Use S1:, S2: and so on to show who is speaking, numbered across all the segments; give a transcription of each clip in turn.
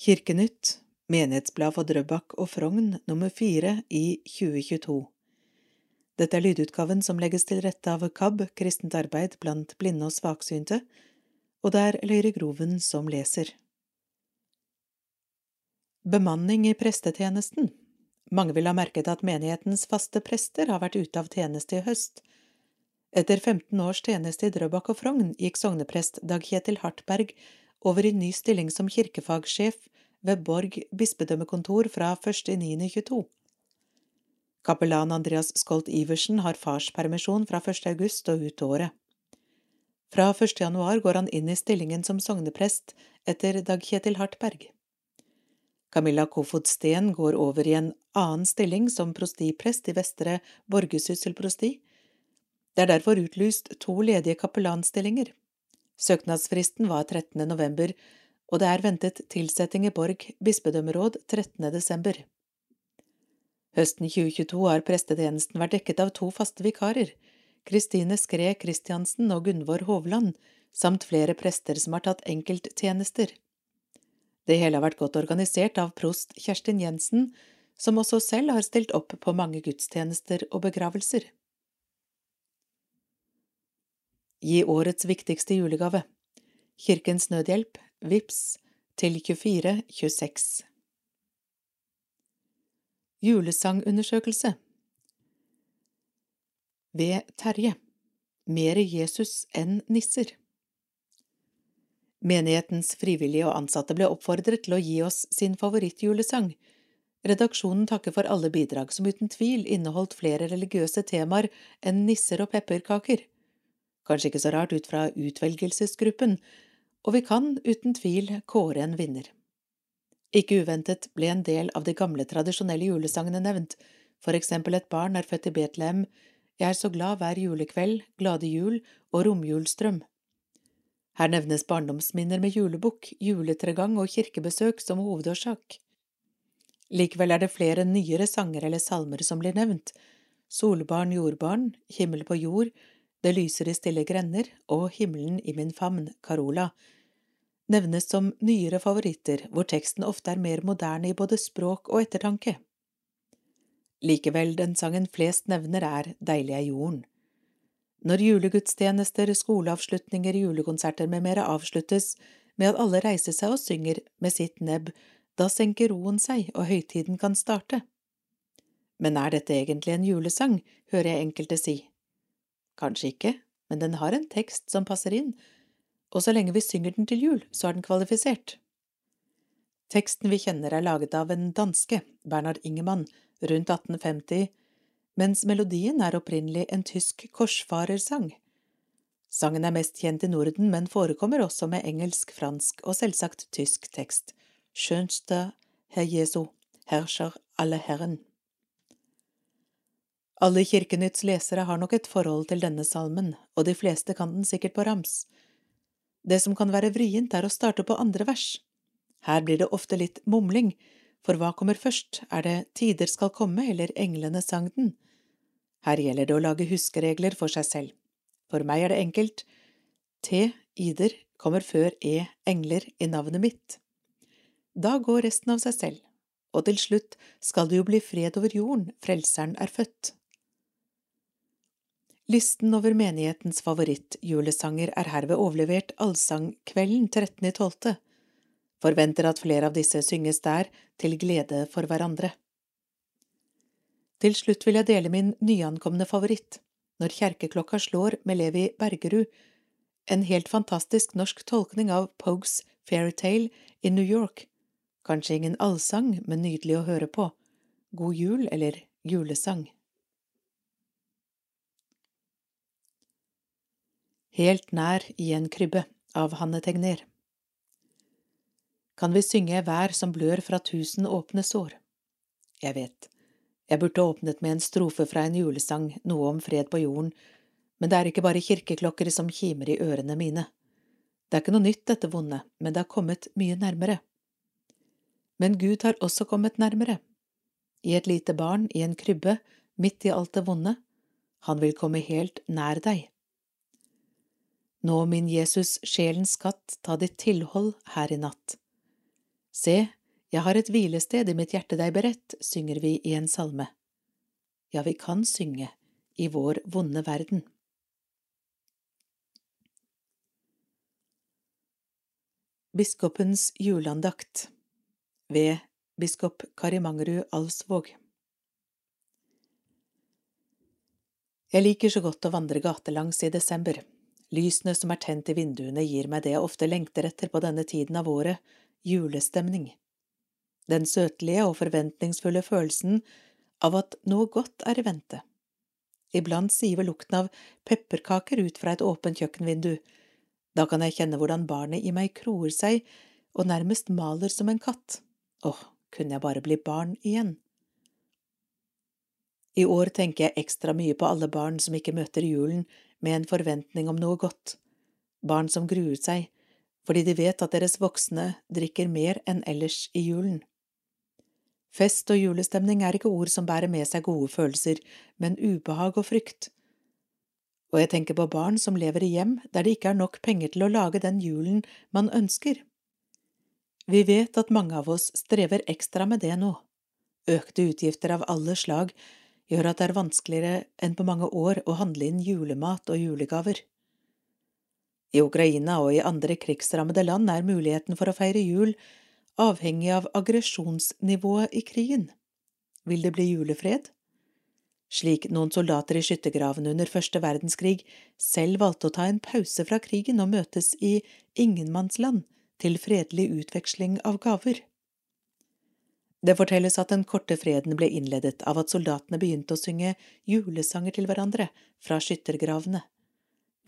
S1: Kirkenytt, Menighetsblad for Drøbak og Frogn nummer fire i 2022. Dette er lydutgaven som legges til rette av KAB, Kristent arbeid blant blinde og svaksynte, og det er Løyre Groven som leser. Bemanning i prestetjenesten Mange vil ha merket at menighetens faste prester har vært ute av tjeneste i høst. Etter 15 års tjeneste i Drøbak og Frogn gikk sogneprest Dag Kjetil Hartberg over i ny stilling som kirkefagsjef ved Borg bispedømmekontor fra 1.9.22. Kapellan Andreas Skolt Iversen har farspermisjon fra 1. august og ut året. Fra 1. januar går han inn i stillingen som sogneprest etter Dag Kjetil Hartberg. Camilla Kofod Steen går over i en annen stilling som prostiprest i Vestre Borgesyssel prosti. Det er derfor utlyst to ledige kapellanstillinger. Søknadsfristen var 13. november, og det er ventet tilsetting i Borg bispedømmeråd 13. desember. Høsten 2022 har prestetjenesten vært dekket av to faste vikarer, Kristine Skre Kristiansen og Gunvor Hovland, samt flere prester som har tatt enkelttjenester. Det hele har vært godt organisert av prost Kjerstin Jensen, som også selv har stilt opp på mange gudstjenester og begravelser. Gi årets viktigste julegave. Kirkens Nødhjelp, VIPS, til 2426 Julesangundersøkelse. Ved Terje. Mere Jesus enn nisser. Menighetens frivillige og ansatte ble oppfordret til å gi oss sin favorittjulesang. Redaksjonen takker for alle bidrag som uten tvil inneholdt flere religiøse temaer enn nisser og pepperkaker. Kanskje ikke så rart ut fra utvelgelsesgruppen, og vi kan uten tvil kåre en vinner. Ikke uventet ble en del av de gamle, tradisjonelle julesangene nevnt, for eksempel Et barn er født i Betlehem, Jeg er så glad hver julekveld, Glade jul og Romjulsdrøm. Her nevnes barndomsminner med julebukk, juletregang og kirkebesøk som hovedårsak. Likevel er det flere nyere sanger eller salmer som blir nevnt, Solbarn, jordbarn, Himmel på jord, Det lyser i stille grender og Himmelen i min favn, Carola, nevnes som nyere favoritter hvor teksten ofte er mer moderne i både språk og ettertanke. Likevel, den sangen flest nevner er Deilig er jorden. Når julegudstjenester, skoleavslutninger, julekonserter med mere avsluttes med at alle reiser seg og synger med sitt nebb, da senker roen seg og høytiden kan starte. Men er dette egentlig en julesang, hører jeg enkelte si. Kanskje ikke, men den har en tekst som passer inn, og så lenge vi synger den til jul, så er den kvalifisert. Teksten vi kjenner er laget av en danske, Bernhard Ingemann, rundt 1850, mens melodien er opprinnelig en tysk korsfarersang. Sangen er mest kjent i Norden, men forekommer også med engelsk, fransk og selvsagt tysk tekst. Schönste Herr Jesu, herrscher alle Herren. Alle Kirkenytts lesere har nok et forhold til denne salmen, og de fleste kan den sikkert på rams. Det som kan være vrient, er å starte på andre vers. Her blir det ofte litt mumling, for hva kommer først, er det Tider skal komme eller Englene sang den? Her gjelder det å lage huskeregler for seg selv. For meg er det enkelt. T, ider, kommer før e, engler, i navnet mitt. Da går resten av seg selv, og til slutt skal det jo bli fred over jorden, Frelseren er født. Listen over menighetens favorittjulesanger er herved overlevert Allsangkvelden 13.12. Forventer at flere av disse synges der, til glede for hverandre. Til slutt vil jeg dele min nyankomne favoritt, Når kjerkeklokka slår med Levi Bergerud, en helt fantastisk norsk tolkning av Pogues Fairytale i New York. Kanskje ingen allsang, men nydelig å høre på. God jul eller julesang. Helt nær i en krybbe av Hanne Tegner Kan vi synge Vær som blør fra tusen åpne sår? Jeg vet, jeg burde åpnet med en strofe fra en julesang, noe om fred på jorden, men det er ikke bare kirkeklokker som kimer i ørene mine. Det er ikke noe nytt, dette vonde, men det har kommet mye nærmere. Men Gud har også kommet nærmere. I et lite barn, i en krybbe, midt i alt det vonde. Han vil komme helt nær deg. Nå, min Jesus, sjelens skatt, ta ditt tilhold her i natt. Se, jeg har et hvilested i mitt hjerte deg beredt, synger vi i en salme. Ja, vi kan synge i vår vonde verden. Biskopens juleandakt ved biskop Karimangerud Alsvåg Jeg liker så godt å vandre gatelangs i desember. Lysene som er tent i vinduene gir meg det jeg ofte lengter etter på denne tiden av året, julestemning. Den søtlige og forventningsfulle følelsen av at noe godt er i vente. Iblant siver lukten av pepperkaker ut fra et åpent kjøkkenvindu. Da kan jeg kjenne hvordan barnet i meg kroer seg og nærmest maler som en katt. Åh, kunne jeg bare bli barn igjen. I år tenker jeg ekstra mye på alle barn som ikke møter julen med en forventning om noe godt, barn som gruer seg fordi de vet at deres voksne drikker mer enn ellers i julen. Fest og julestemning er ikke ord som bærer med seg gode følelser, men ubehag og frykt. Og jeg tenker på barn som lever i hjem der det ikke er nok penger til å lage den julen man ønsker. Vi vet at mange av oss strever ekstra med det nå. Økte utgifter av alle slag gjør at det er vanskeligere enn på mange år å handle inn julemat og julegaver. I Ukraina og i andre krigsrammede land er muligheten for å feire jul avhengig av aggresjonsnivået i krigen. Vil det bli julefred? Slik noen soldater i skyttergravene under første verdenskrig selv valgte å ta en pause fra krigen og møtes i ingenmannsland til fredelig utveksling av gaver. Det fortelles at den korte freden ble innledet av at soldatene begynte å synge julesanger til hverandre fra skyttergravene.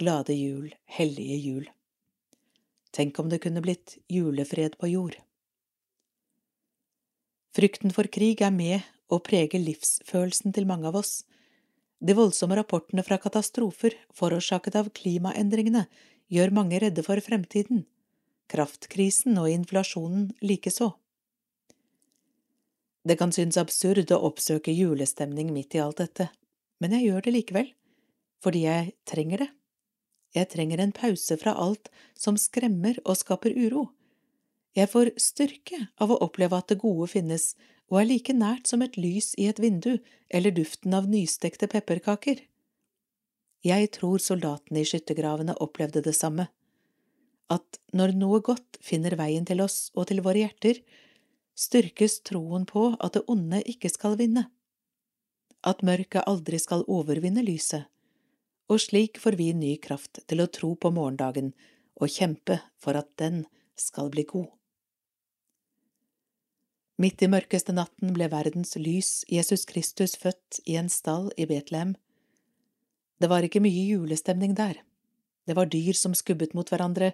S1: Glade jul, hellige jul. Tenk om det kunne blitt julefred på jord. Frykten for krig er med og preger livsfølelsen til mange av oss. De voldsomme rapportene fra katastrofer forårsaket av klimaendringene gjør mange redde for fremtiden. Kraftkrisen og inflasjonen likeså. Det kan synes absurd å oppsøke julestemning midt i alt dette, men jeg gjør det likevel, fordi jeg trenger det. Jeg trenger en pause fra alt som skremmer og skaper uro. Jeg får styrke av å oppleve at det gode finnes og er like nært som et lys i et vindu eller duften av nystekte pepperkaker. Jeg tror soldatene i skyttergravene opplevde det samme, at når noe godt finner veien til oss og til våre hjerter, styrkes troen på at det onde ikke skal vinne, at mørket aldri skal overvinne lyset, og slik får vi ny kraft til å tro på morgendagen og kjempe for at den skal bli god. Midt i mørkeste natten ble verdens lys, Jesus Kristus, født i en stall i Betlehem. Det var ikke mye julestemning der. Det var dyr som skubbet mot hverandre,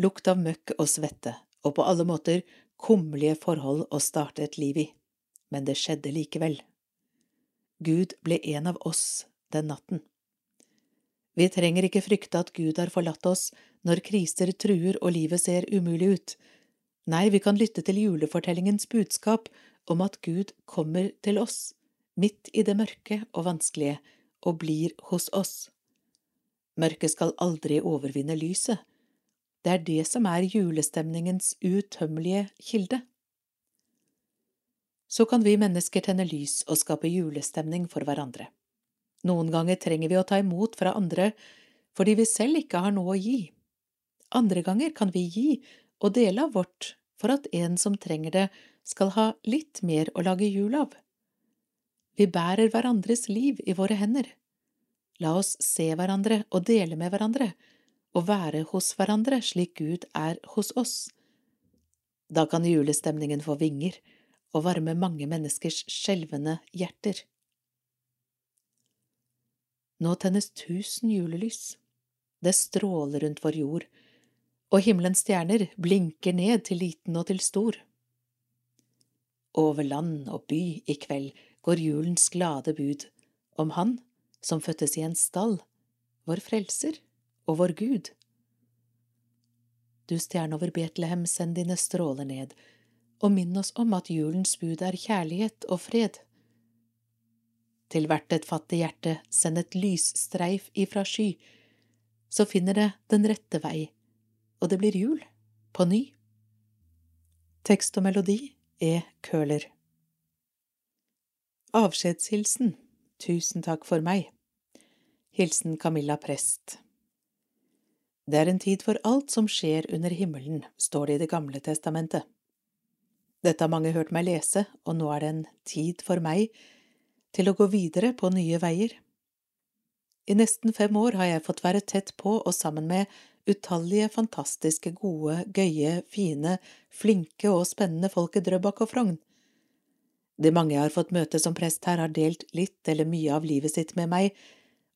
S1: lukt av møkk og svette, og på alle måter kummerlige forhold å starte et liv i, men det skjedde likevel. Gud ble en av oss den natten. Vi trenger ikke frykte at Gud har forlatt oss når kriser truer og livet ser umulig ut. Nei, vi kan lytte til julefortellingens budskap om at Gud kommer til oss, midt i det mørke og vanskelige, og blir hos oss. Mørket skal aldri overvinne lyset, det er det som er julestemningens utømmelige kilde. Så kan vi mennesker tenne lys og skape julestemning for hverandre. Noen ganger trenger vi å ta imot fra andre fordi vi selv ikke har noe å gi. Andre ganger kan vi gi og dele av vårt for at en som trenger det, skal ha litt mer å lage jul av. Vi bærer hverandres liv i våre hender. La oss se hverandre og dele med hverandre, å være hos hverandre slik Gud er hos oss. Da kan julestemningen få vinger og varme mange menneskers skjelvende hjerter. Nå tennes tusen julelys. Det stråler rundt vår jord, og himmelens stjerner blinker ned til liten og til stor. Over land og by i kveld går julens glade bud om Han som fødtes i en stall, vår frelser og vår Gud. Du stjerne over Betlehem, send dine stråler ned, og minn oss om at julens bud er kjærlighet og fred. Til hvert et fattig hjerte send et lysstreif ifra sky, så finner det den rette vei, og det blir jul på ny. Tekst og melodi E. Køhler Avskjedshilsen Tusen takk for meg Hilsen Camilla Prest Det er en tid for alt som skjer under himmelen, står det i Det gamle testamentet. Dette har mange hørt meg lese, og nå er det en tid for meg til å gå videre på nye veier. I nesten fem år har jeg fått være tett på og sammen med utallige fantastiske, gode, gøye, fine, flinke og spennende folk i Drøbak og Frogn. De mange jeg har fått møte som prest her, har delt litt eller mye av livet sitt med meg,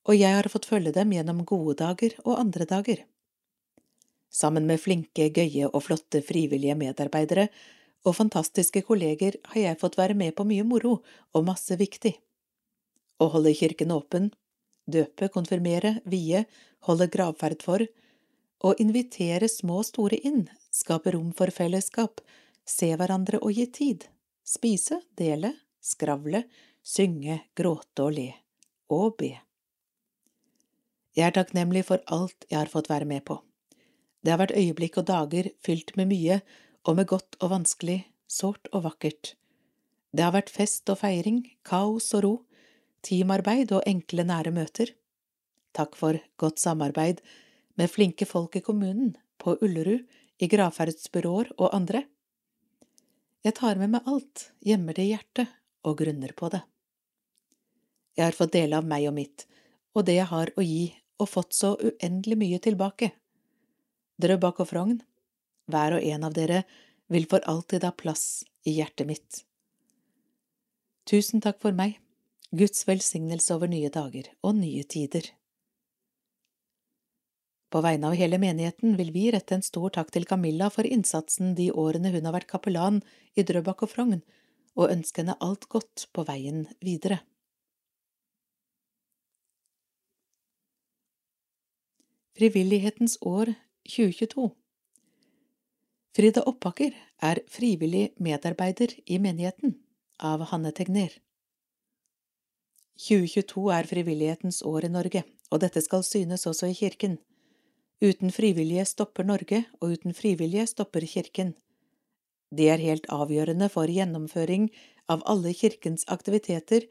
S1: og jeg har fått følge dem gjennom gode dager og andre dager. Sammen med flinke, gøye og flotte frivillige medarbeidere og fantastiske kolleger har jeg fått være med på mye moro og masse viktig. Å holde kirken åpen, døpe, konfirmere, vie, holde gravferd for, å invitere små og store inn, skape rom for fellesskap, se hverandre og gi tid, spise, dele, skravle, synge, gråte og le, og be. Jeg er takknemlig for alt jeg har fått være med på. Det har vært øyeblikk og dager fylt med mye, og med godt og vanskelig, sårt og vakkert. Det har vært fest og feiring, kaos og ro, teamarbeid og enkle, nære møter. Takk for godt samarbeid med flinke folk i kommunen, på Ullerud, i gravferdsbyråer og andre. Jeg tar med meg alt, gjemmer det i hjertet og grunner på det. Jeg har fått dele av meg og mitt, og det jeg har å gi, og fått så uendelig mye tilbake. Drøbak og Frogn, hver og en av dere vil for alltid ha plass i hjertet mitt. Tusen takk for meg, Guds velsignelse over nye dager og nye tider. På vegne av hele menigheten vil vi rette en stor takk til Camilla for innsatsen de årene hun har vært kapellan i Drøbak og Frogn, og ønske henne alt godt på veien videre. Frivillighetens år 2022 Frida Oppaker er frivillig medarbeider i menigheten, av Hanne Tegner. 2022 er frivillighetens år i Norge, og dette skal synes også i kirken. Uten frivillige stopper Norge, og uten frivillige stopper Kirken. De er helt avgjørende for gjennomføring av alle kirkens aktiviteter,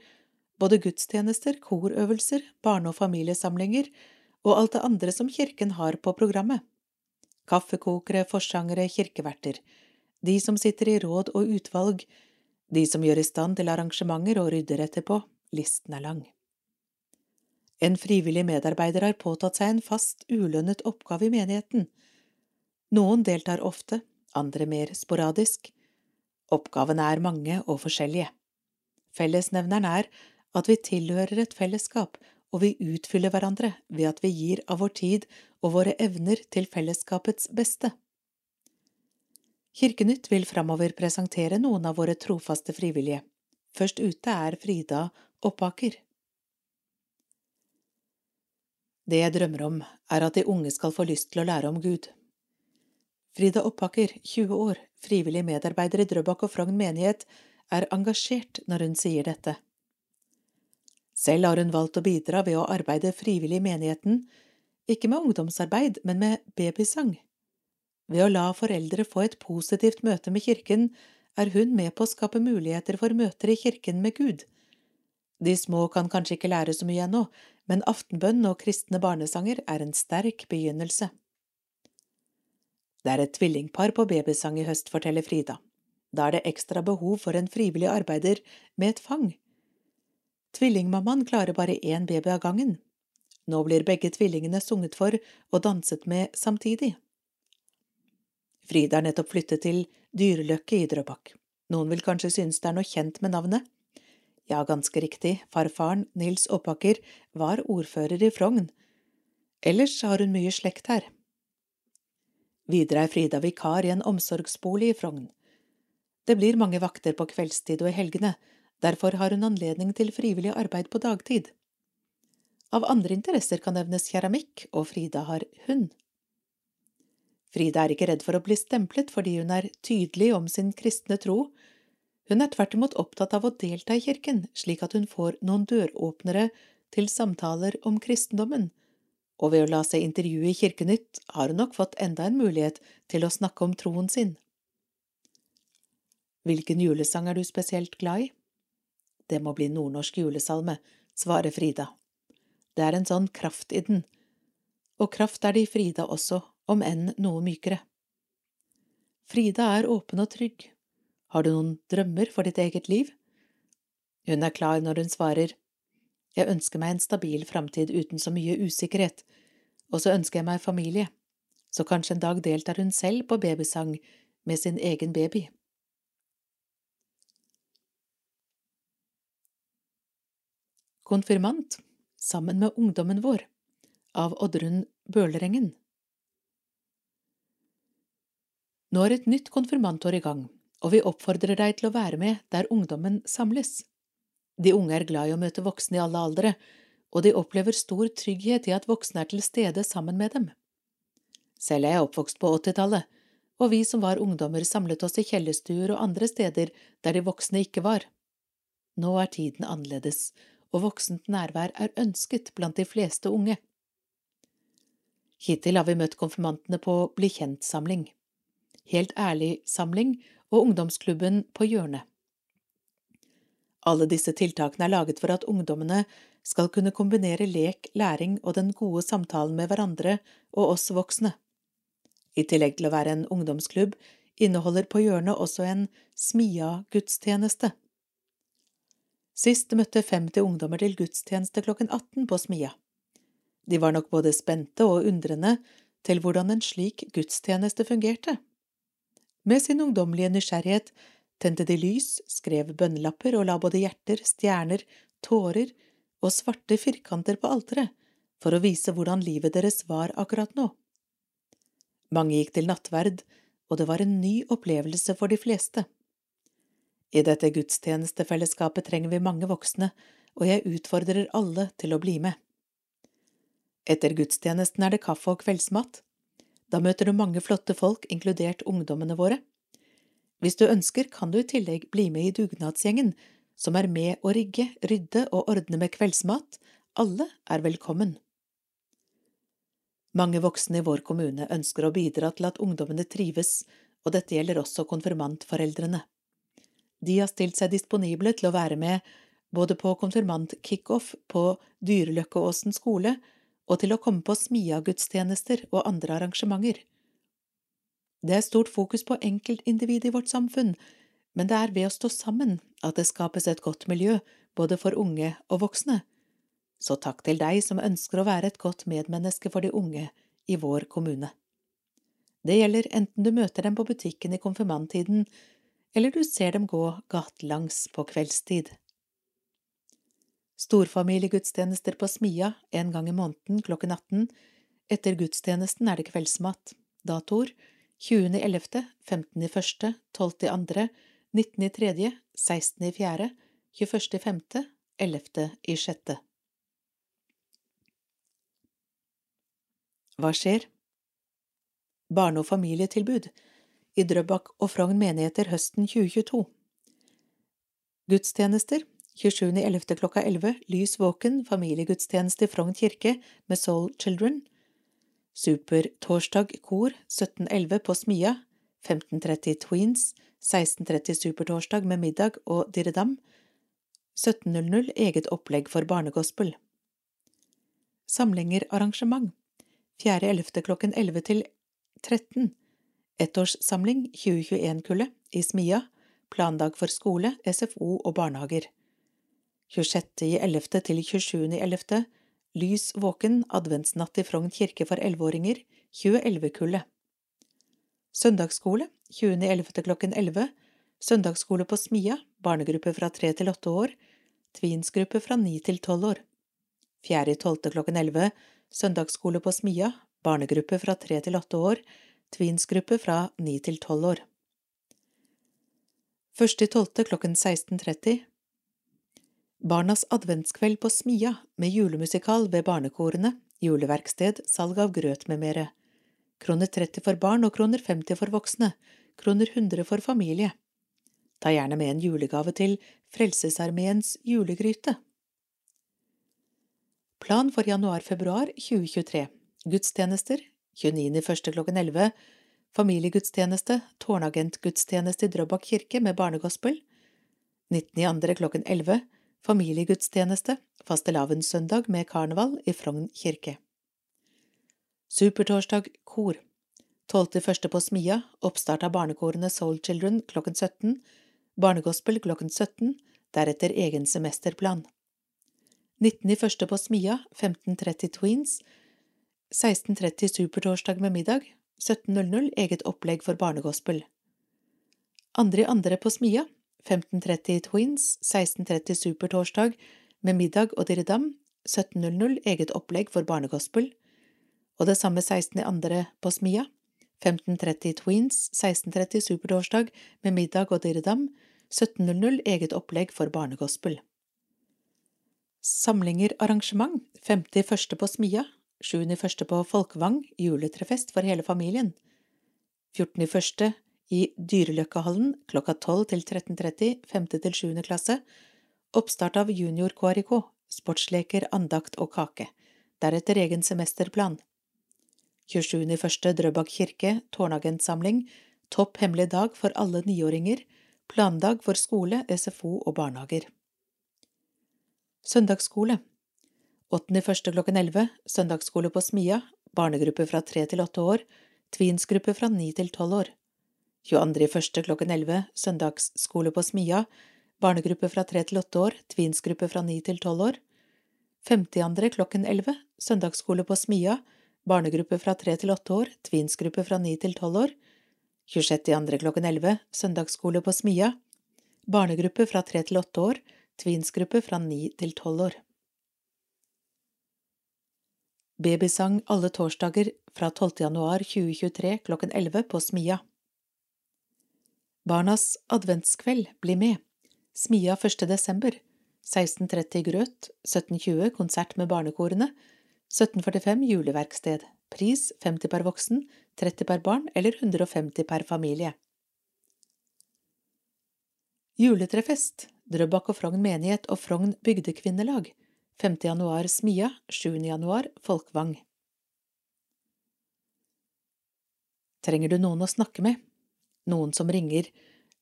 S1: både gudstjenester, korøvelser, barne- og familiesamlinger og alt det andre som kirken har på programmet. Kaffekokere, forsangere, kirkeverter, de som sitter i råd og utvalg, de som gjør i stand til arrangementer og rydder etterpå, listen er lang. En frivillig medarbeider har påtatt seg en fast, ulønnet oppgave i menigheten. Noen deltar ofte, andre mer sporadisk. Oppgavene er mange og forskjellige. Fellesnevneren er at vi tilhører et fellesskap, og vi utfyller hverandre ved at vi gir av vår tid og våre evner til fellesskapets beste. Kirkenytt vil framover presentere noen av våre trofaste frivillige. Først ute er Frida Oppaker. Det jeg drømmer om, er at de unge skal få lyst til å lære om Gud. Frida Oppaker, 20 år, frivillig medarbeider i Drøbak og Frogn menighet, er engasjert når hun sier dette. Selv har hun valgt å bidra ved å arbeide frivillig i menigheten, ikke med ungdomsarbeid, men med babysang. Ved å la foreldre få et positivt møte med kirken, er hun med på å skape muligheter for møter i kirken med Gud. De små kan kanskje ikke lære så mye ennå, men aftenbønn og kristne barnesanger er en sterk begynnelse. Det er et tvillingpar på babysang i høst, forteller Frida. Da er det ekstra behov for en frivillig arbeider med et fang. Tvillingmammaen klarer bare én baby av gangen. Nå blir begge tvillingene sunget for og danset med samtidig. Frida er nettopp flyttet til Dyrløkke i Drøbak. Noen vil kanskje synes det er noe kjent med navnet. Ja, ganske riktig, farfaren, Nils Oppaker, var ordfører i Frogn. Ellers har hun mye slekt her. Videre er Frida vikar i en omsorgsbolig i Frogn. Det blir mange vakter på kveldstid og i helgene, derfor har hun anledning til frivillig arbeid på dagtid. Av andre interesser kan nevnes keramikk, og Frida har hund. Frida er ikke redd for å bli stemplet fordi hun er tydelig om sin kristne tro hun er tvert imot opptatt av å delta i kirken, slik at hun får noen døråpnere til samtaler om kristendommen, og ved å la seg intervjue i Kirkenytt har hun nok fått enda en mulighet til å snakke om troen sin. Hvilken julesang er du spesielt glad i? Det må bli nordnorsk julesalme, svarer Frida. Det er en sånn kraft i den, og kraft er det i Frida også, om enn noe mykere. Frida er åpen og trygg. Har du noen drømmer for ditt eget liv? Hun er klar når hun svarer, Jeg ønsker meg en stabil framtid uten så mye usikkerhet, og så ønsker jeg meg familie, så kanskje en dag deltar hun selv på babysang med sin egen baby. Konfirmant sammen med ungdommen vår av Oddrun Bølerengen Nå er et nytt konfirmantår i gang, og vi oppfordrer deg til å være med der ungdommen samles. De unge er glad i å møte voksne i alle aldre, og de opplever stor trygghet i at voksne er til stede sammen med dem. Selv er jeg oppvokst på åttitallet, og vi som var ungdommer samlet oss i kjellerstuer og andre steder der de voksne ikke var. Nå er tiden annerledes, og voksent nærvær er ønsket blant de fleste unge. Hittil har vi møtt konfirmantene på Bli kjent-samling, Helt ærlig-samling og ungdomsklubben På hjørnet. Alle disse tiltakene er laget for at ungdommene skal kunne kombinere lek, læring og den gode samtalen med hverandre og oss voksne. I tillegg til å være en ungdomsklubb inneholder På hjørnet også en Smia-gudstjeneste. Sist møtte 50 ungdommer til gudstjeneste klokken 18 på Smia. De var nok både spente og undrende til hvordan en slik gudstjeneste fungerte. Med sin ungdommelige nysgjerrighet tente de lys, skrev bønnelapper og la både hjerter, stjerner, tårer og svarte firkanter på alteret for å vise hvordan livet deres var akkurat nå. Mange gikk til nattverd, og det var en ny opplevelse for de fleste. I dette gudstjenestefellesskapet trenger vi mange voksne, og jeg utfordrer alle til å bli med. Etter gudstjenesten er det kaffe og kveldsmat. Da møter du mange flotte folk, inkludert ungdommene våre. Hvis du ønsker, kan du i tillegg bli med i dugnadsgjengen, som er med å rigge, rydde og ordne med kveldsmat. Alle er velkommen. Mange voksne i vår kommune ønsker å bidra til at ungdommene trives, og dette gjelder også konfirmantforeldrene. De har stilt seg disponible til å være med både på konfirmantkickoff på Dyreløkkeåsen skole og til å komme på Smia-gudstjenester og andre arrangementer. Det er stort fokus på enkeltindividet i vårt samfunn, men det er ved å stå sammen at det skapes et godt miljø både for unge og voksne. Så takk til deg som ønsker å være et godt medmenneske for de unge i vår kommune. Det gjelder enten du møter dem på butikken i konfirmanttiden eller du ser dem gå gatelangs på kveldstid. Storfamiliegudstjenester på Smia en gang i måneden klokken 18. Etter gudstjenesten er det kveldsmat. Datoer 20.11., 15.1., 12.2., 19.3., 16.4., 21.5., 11.6. Hva skjer? Barne- og familietilbud i Drøbak og Frogn menigheter høsten 2022. Gudstjenester 27.11. klokka 11 Lys våken familiegudstjeneste i Frogn kirke med Soul Children. Supertorsdag kor 17.11 på Smia. 15.30 Tweens. 16.30 Supertorsdag med middag og diredam. 17.00 eget opplegg for barnegospel. Samlingerarrangement 4.11. klokken 11 til 13 Ettårssamling 2021-kullet i Smia, plandag for skole, SFO og barnehager. 26.11. til 27.11. Lys våken adventsnatt i Frogn kirke for elleveåringer, 2011-kullet. Søndagsskole 20.11. klokken 11. Søndagsskole på Smia, barnegruppe fra tre til åtte år, tvinsgruppe fra ni til tolv år. 4.12. klokken 11. Søndagsskole på Smia, barnegruppe fra tre til åtte år, tvinsgruppe fra 9 til 12 år. 1.12. klokken 16.30 Barnas adventskveld på Smia med julemusikal ved barnekorene, juleverksted, salg av grøt med mere. Kroner 30 for barn og kroner 50 for voksne, kroner 100 for familie. Ta gjerne med en julegave til Frelsesarmeens julegryte. Plan for januar–februar 2023 Gudstjenester 29.1. klokken 11 familiegudstjeneste, tårnagentgudstjeneste i Drøbak kirke med barnegospel. 19.2. klokken 11. Familiegudstjeneste, fastelavnssøndag med karneval i Frogn kirke. Supertorsdag kor. 12.1. på Smia, oppstart av barnekorene Soul Children klokken 17, barnegospel klokken 17, deretter egen semesterplan. 19.1. på Smia, 15.30 Tweens, 16.30 Supertorsdag med middag, 17.00 eget opplegg for barnegospel. Andre i andre på Smia, 15.30 Twins, 16.30 Supertorsdag med middag og diridam, 17.00 eget opplegg for barnegospel, og det samme 16. andre på Smia, 15.30 Twins, 16.30 Supertorsdag med middag og diridam, 17.00 eget opplegg for barnegospel. Samlinger arrangement, 51. på Smia, 7.1. på Folkevang, juletrefest for hele familien. 14.1. i Dyreløkkehallen klokka 12 til 13.30, 5. til 7. klasse. Oppstart av junior KRIK, sportsleker, andakt og kake. Deretter egen semesterplan. 27.1. Drøbak kirke, tårnagentsamling, topp hemmelig dag for alle niåringer, plandag for skole, SFO og barnehager. Søndagsskole 8.1. klokken 11, søndagsskole på Smia, barnegruppe fra 3 til 8 år, tvinsgruppe fra 9 til 12 år. 22.1. klokken 11, søndagsskole på Smia, barnegruppe fra 3 til 8 år, tvinsgruppe fra 9 til 12 år. 52. klokken 11, søndagsskole på Smia, barnegruppe fra 3 til 8 år, tvinsgruppe fra 9 til 12 år. 26.2. klokken 11, søndagsskole på Smia, barnegruppe fra 3 til 8 år, tvinsgruppe fra 9 til 12 år. Babysang alle torsdager fra 12. januar 2023 klokken 11 på Smia. Barnas adventskveld blir med. Smia 1. desember. 16.30 grøt, 17.20 konsert med barnekorene, 17.45 juleverksted. Pris 50 per voksen, 30 per barn eller 150 per familie. Juletrefest. Drøbak og Frogn menighet og Frogn bygdekvinnelag. 5. januar Smia, 7. januar Folkvang. Trenger du noen å snakke med? Noen som ringer,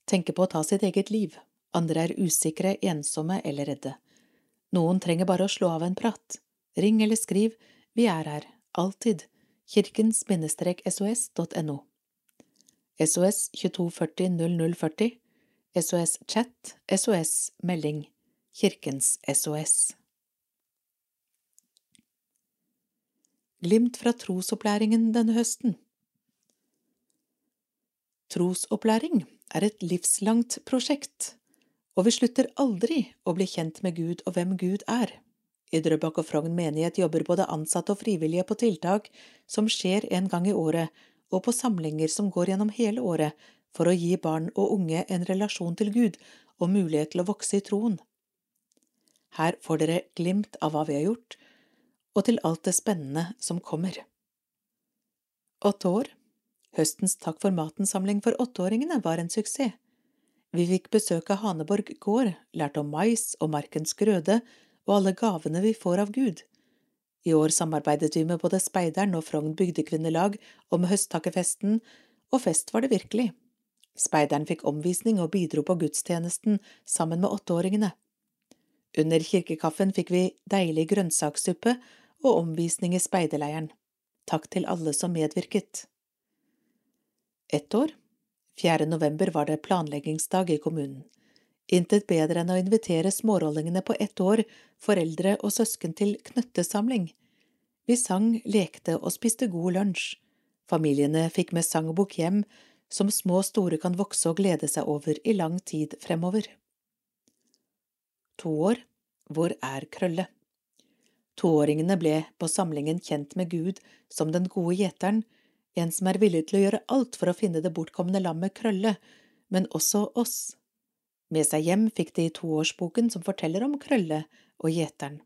S1: tenker på å ta sitt eget liv, andre er usikre, ensomme eller redde. Noen trenger bare å slå av en prat. Ring eller skriv, vi er her, alltid, kirkens-sos.no. SOS 2240 0040 SOS Chat SOS Melding Kirkens SOS Glimt fra trosopplæringen denne høsten Trosopplæring er et livslangt prosjekt, og vi slutter aldri å bli kjent med Gud og hvem Gud er. I Drøbak og Frogn menighet jobber både ansatte og frivillige på tiltak som skjer en gang i året, og på samlinger som går gjennom hele året, for å gi barn og unge en relasjon til Gud og mulighet til å vokse i troen. Her får dere glimt av hva vi har gjort, og til alt det spennende som kommer. Åtte år Høstens Takk for maten-samling for åtteåringene var en suksess. Vi fikk besøk av Haneborg gård, lærte om mais og markens grøde og alle gavene vi får av Gud. I år samarbeidet vi med både Speideren og Frogn bygdekvinnelag om høsttakkefesten, og fest var det virkelig. Speideren fikk omvisning og bidro på gudstjenesten sammen med åtteåringene. Under kirkekaffen fikk vi deilig grønnsakssuppe og omvisning i speiderleiren. Takk til alle som medvirket. Ett år, 4. november, var det planleggingsdag i kommunen. Intet bedre enn å invitere smårollingene på ett år, foreldre og søsken til knøttesamling. Vi sang, lekte og spiste god lunsj. Familiene fikk med sangbok hjem, som små og store kan vokse og glede seg over i lang tid fremover. To år, hvor er Krølle? Toåringene ble på samlingen kjent med Gud som den gode gjeteren, en som er villig til å gjøre alt for å finne det bortkomne lammet Krølle, men også oss. Med seg hjem fikk de toårsboken som forteller om Krølle og gjeteren.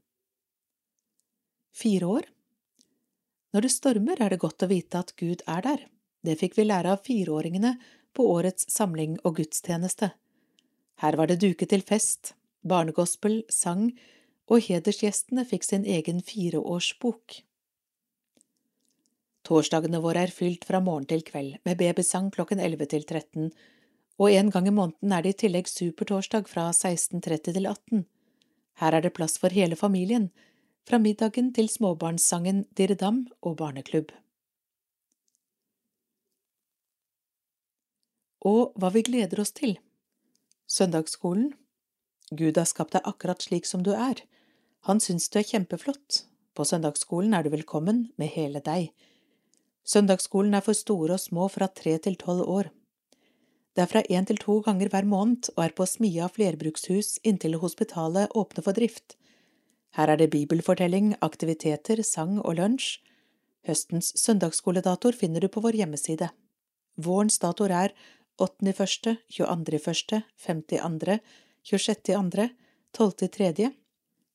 S1: Fire år Når det stormer, er det godt å vite at Gud er der. Det fikk vi lære av fireåringene på årets samling og gudstjeneste. Her var det duket til fest, barnegospel, sang, og hedersgjestene fikk sin egen fireårsbok. Torsdagene våre er fylt fra morgen til kveld, med babysang klokken 11 til 13, og en gang i måneden er det i tillegg supertorsdag fra 16.30 til 18. Her er det plass for hele familien, fra middagen til småbarnssangen Dirdam og barneklubb. Og hva vi gleder oss til. Søndagsskolen. Gud har skapt deg akkurat slik som du er. Han syns du er kjempeflott. På søndagsskolen er du velkommen med hele deg. Søndagsskolen er for store og små fra tre til tolv år. Det er fra én til to ganger hver måned og er på Smia flerbrukshus inntil hospitalet åpner for drift. Her er det bibelfortelling, aktiviteter, sang og lunsj. Høstens søndagsskoledatoer finner du på vår hjemmeside. Vårens datoer er 8.1., 22.1., 5.2., 26.2., 12.3.,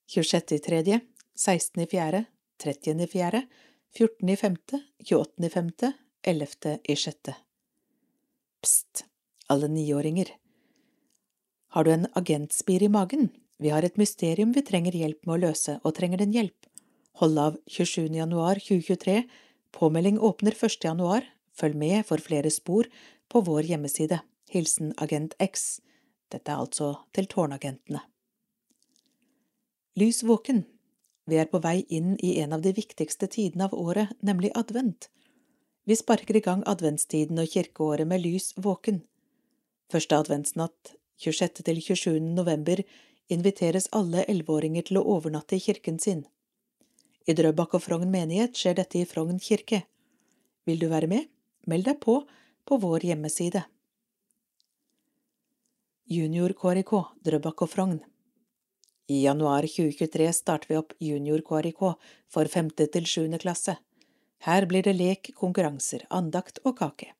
S1: 26.3., 16.4., 30.4., 14.5., 28.5., 11.6. Pst, alle niåringer. Har du en agentspir i magen? Vi har et mysterium vi trenger hjelp med å løse, og trenger din hjelp. Hold av 27. januar 2023. Påmelding åpner 1. januar. Følg med for flere spor på vår hjemmeside. Hilsen Agent X. Dette er altså til tårnagentene. Lys våken. Vi er på vei inn i en av de viktigste tidene av året, nemlig advent. Vi sparker i gang adventstiden og kirkeåret med lys våken. Første adventsnatt, 26. til 27. november, inviteres alle elleveåringer til å overnatte i kirken sin. I Drøbak og Frogn menighet skjer dette i Frogn kirke. Vil du være med? Meld deg på på vår hjemmeside. Junior KRIK Drøbak og Frogn I januar 2023 starter vi opp Junior KRIK for femte til sjuende klasse. Her blir det lek, konkurranser, andakt og kake.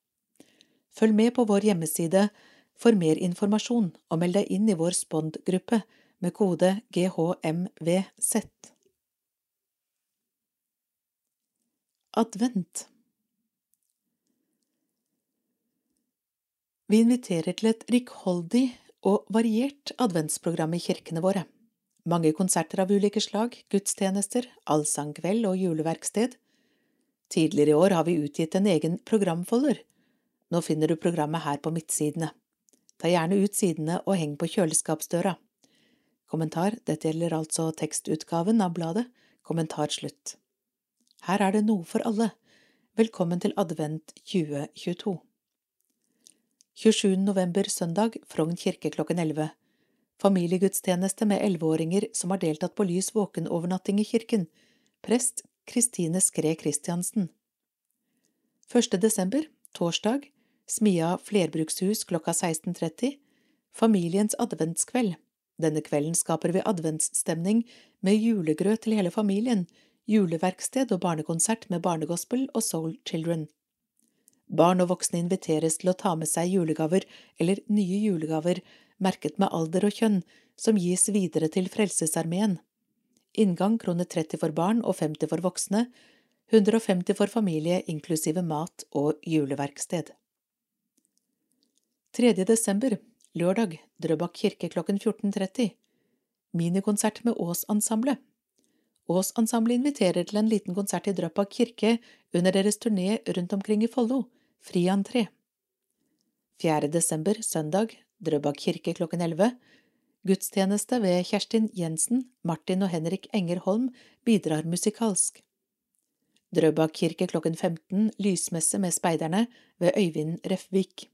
S1: Følg med på vår hjemmeside for mer informasjon og meld deg inn i vår Spond-gruppe med kode GHMVZ. Advent Vi inviterer til et rikholdig og variert adventsprogram i kirkene våre. Mange konserter av ulike slag, gudstjenester, allsangkveld og juleverksted. Tidligere i år har vi utgitt en egen programfolder. Nå finner du programmet her på midtsidene. Ta gjerne ut sidene og heng på kjøleskapsdøra. Kommentar, dette gjelder altså tekstutgaven av bladet, kommentar slutt. Her er det noe for alle. Velkommen til advent 2022. 27. november søndag, Frogn kirke klokken 11. Familiegudstjeneste med elleveåringer som har deltatt på lys våkenovernatting i kirken. Prest Kristine Skre Kristiansen. 1. desember, torsdag, Smia flerbrukshus klokka 16.30. Familiens adventskveld. Denne kvelden skaper vi adventsstemning med julegrøt til hele familien, juleverksted og barnekonsert med barnegospel og Soul Children. Barn og voksne inviteres til å ta med seg julegaver eller nye julegaver merket med alder og kjønn, som gis videre til Frelsesarmeen. Inngang kroner 30 for barn og 50 for voksne, 150 for familie inklusive mat og juleverksted. 3. desember, lørdag, Drøbak kirke klokken 14.30. Minikonsert med Ås-ensemblet. Ås-ensemblet inviterer til en liten konsert i Drøbak kirke under deres turné rundt omkring i Follo. Fri entré. 4. desember, søndag, Drøbak kirke klokken 11. Gudstjeneste ved Kjerstin Jensen, Martin og Henrik Engerholm bidrar musikalsk. Drøbak kirke klokken 15, lysmesse med speiderne ved Øyvind Refvik.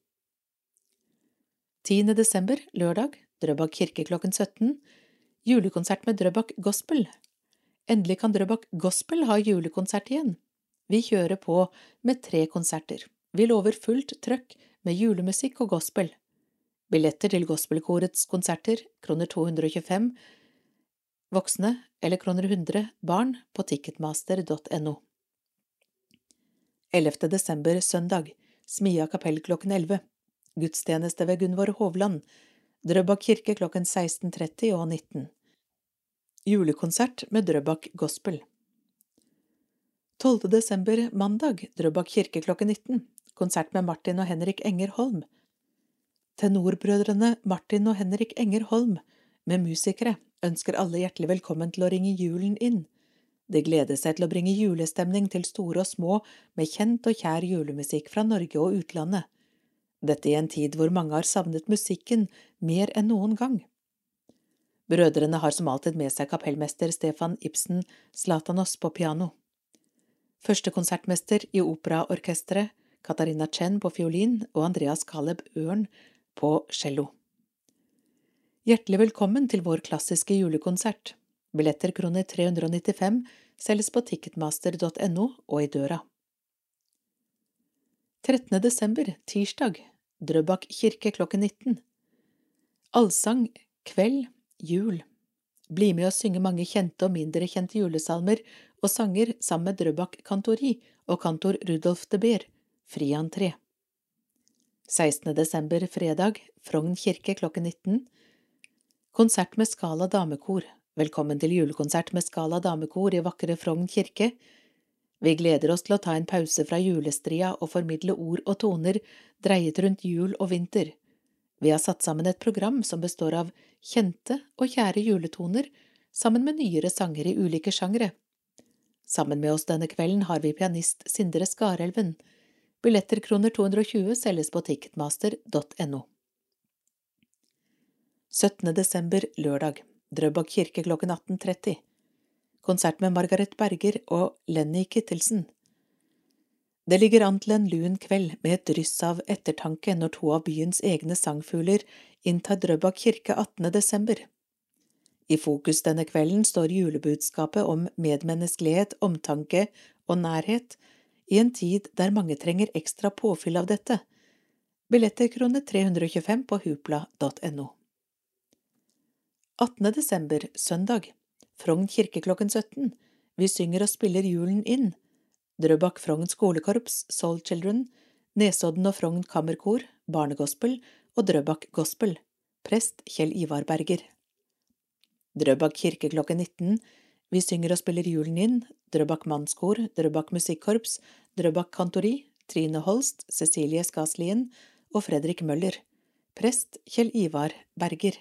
S1: 10. desember, lørdag, Drøbak kirke klokken 17, julekonsert med Drøbak Gospel. Endelig kan Drøbak Gospel ha julekonsert igjen. Vi kjører på med tre konserter. Vi lover fullt trøkk med julemusikk og gospel. Billetter til gospelkorets konserter, kroner 225 voksne eller kroner 100 barn på ticketmaster.no. 11. desember, søndag, Smia kapell klokken 11. Gudstjeneste ved Gunvor Hovland, Drøbak kirke klokken 16.30 og 19. Julekonsert med Drøbak Gospel. 12. desember, mandag, Drøbak kirke klokken 19 konsert med Martin og Henrik Enger Holm. Tenorbrødrene Martin og Henrik Enger Holm, med musikere, ønsker alle hjertelig velkommen til å ringe julen inn. De gleder seg til å bringe julestemning til store og små med kjent og kjær julemusikk fra Norge og utlandet. Dette i en tid hvor mange har savnet musikken mer enn noen gang. Brødrene har som alltid med seg kapellmester Stefan Ibsen Slatanos på piano. Første konsertmester i operaorkesteret, Katarina Chen på fiolin og Andreas Caleb Ørn på cello. Hjertelig velkommen til vår klassiske julekonsert. Billetter kroner 395 selges på ticketmaster.no og i døra. 13. desember, tirsdag, Drøbak kirke klokken 19. Allsang, kveld, jul. Bli med å synge mange kjente og mindre kjente julesalmer og sanger sammen med Drøbak kantori og kantor Rudolf de Beer, fri entré. 16. desember, fredag, Frogn kirke klokken 19. Konsert med Skala damekor. Velkommen til julekonsert med Skala damekor i vakre Frogn kirke. Vi gleder oss til å ta en pause fra julestria og formidle ord og toner dreiet rundt jul og vinter. Vi har satt sammen et program som består av kjente og kjære juletoner sammen med nyere sanger i ulike sjangre. Sammen med oss denne kvelden har vi pianist Sindre Skarelven. Billetter kroner 220 selges på ticketmaster.no. 17. desember, lørdag, Drøbak kirke klokken 18.30 konsert med Margaret Berger og Lenny Kittelsen. Det ligger an til en lun kveld med et dryss av ettertanke når to av byens egne sangfugler inntar Drøbak kirke 18. desember. I fokus denne kvelden står julebudskapet om medmenneskelighet, omtanke og nærhet i en tid der mange trenger ekstra påfyll av dette. Billetter kroner 325 på hupla.no. 18. desember, søndag. Frogn kirke klokken 17. Vi synger og spiller julen inn. Drøbak Frogn skolekorps, Soul Children, Nesodden og Frogn kammerkor, Barnegospel og Drøbak Gospel. Prest Kjell Ivar Berger. Drøbak kirke klokken 19. Vi synger og spiller julen inn. Drøbak mannskor, Drøbak musikkorps, Drøbak kantori, Trine Holst, Cecilie Skaslien og Fredrik Møller. Prest Kjell Ivar Berger.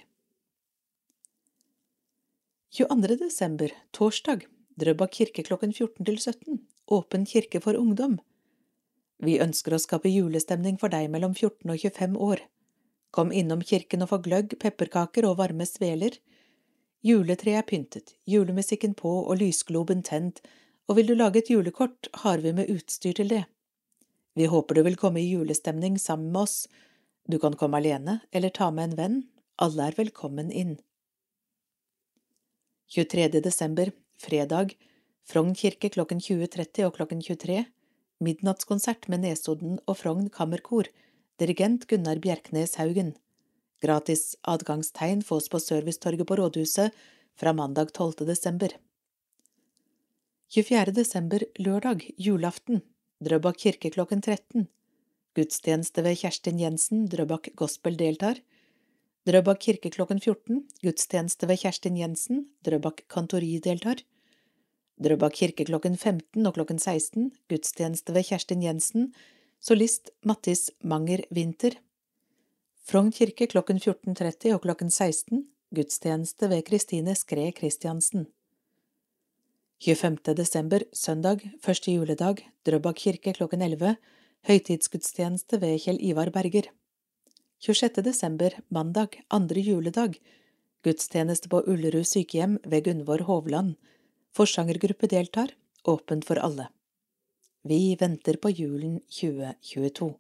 S1: 22. desember, torsdag, Drøbak kirke klokken 14 til 17, åpen kirke for ungdom. Vi ønsker å skape julestemning for deg mellom 14 og 25 år. Kom innom kirken og få gløgg, pepperkaker og varme sveler. Juletreet er pyntet, julemusikken på og lysgloben tent, og vil du lage et julekort, har vi med utstyr til det. Vi håper du vil komme i julestemning sammen med oss. Du kan komme alene eller ta med en venn, alle er velkommen inn. 23. desember, fredag, Frogn kirke klokken 20.30 og klokken 23, midnattskonsert med Nesodden og Frogn kammerkor, dirigent Gunnar Bjerknes Haugen. Gratis adgangstegn fås på Servicetorget på Rådhuset fra mandag 12. desember. 24. desember, lørdag, julaften, Drøbak kirke klokken 13. Gudstjeneste ved Kjerstin Jensen, Drøbak Gospel deltar. Drøbak kirke klokken 14, gudstjeneste ved Kjerstin Jensen, Drøbak kantori deltar. Drøbak kirke klokken 15 og klokken 16, gudstjeneste ved Kjerstin Jensen, solist Mattis Manger Winther. Frogn kirke klokken 14.30 og klokken 16, gudstjeneste ved Kristine Skre Christiansen. 25. desember, søndag, første juledag, Drøbak kirke klokken 11, høytidsgudstjeneste ved Kjell Ivar Berger. 26. desember, mandag, andre juledag, gudstjeneste på Ullerud sykehjem ved Gunvor Hovland, forsangergruppe deltar, åpent for alle. Vi venter på julen 2022.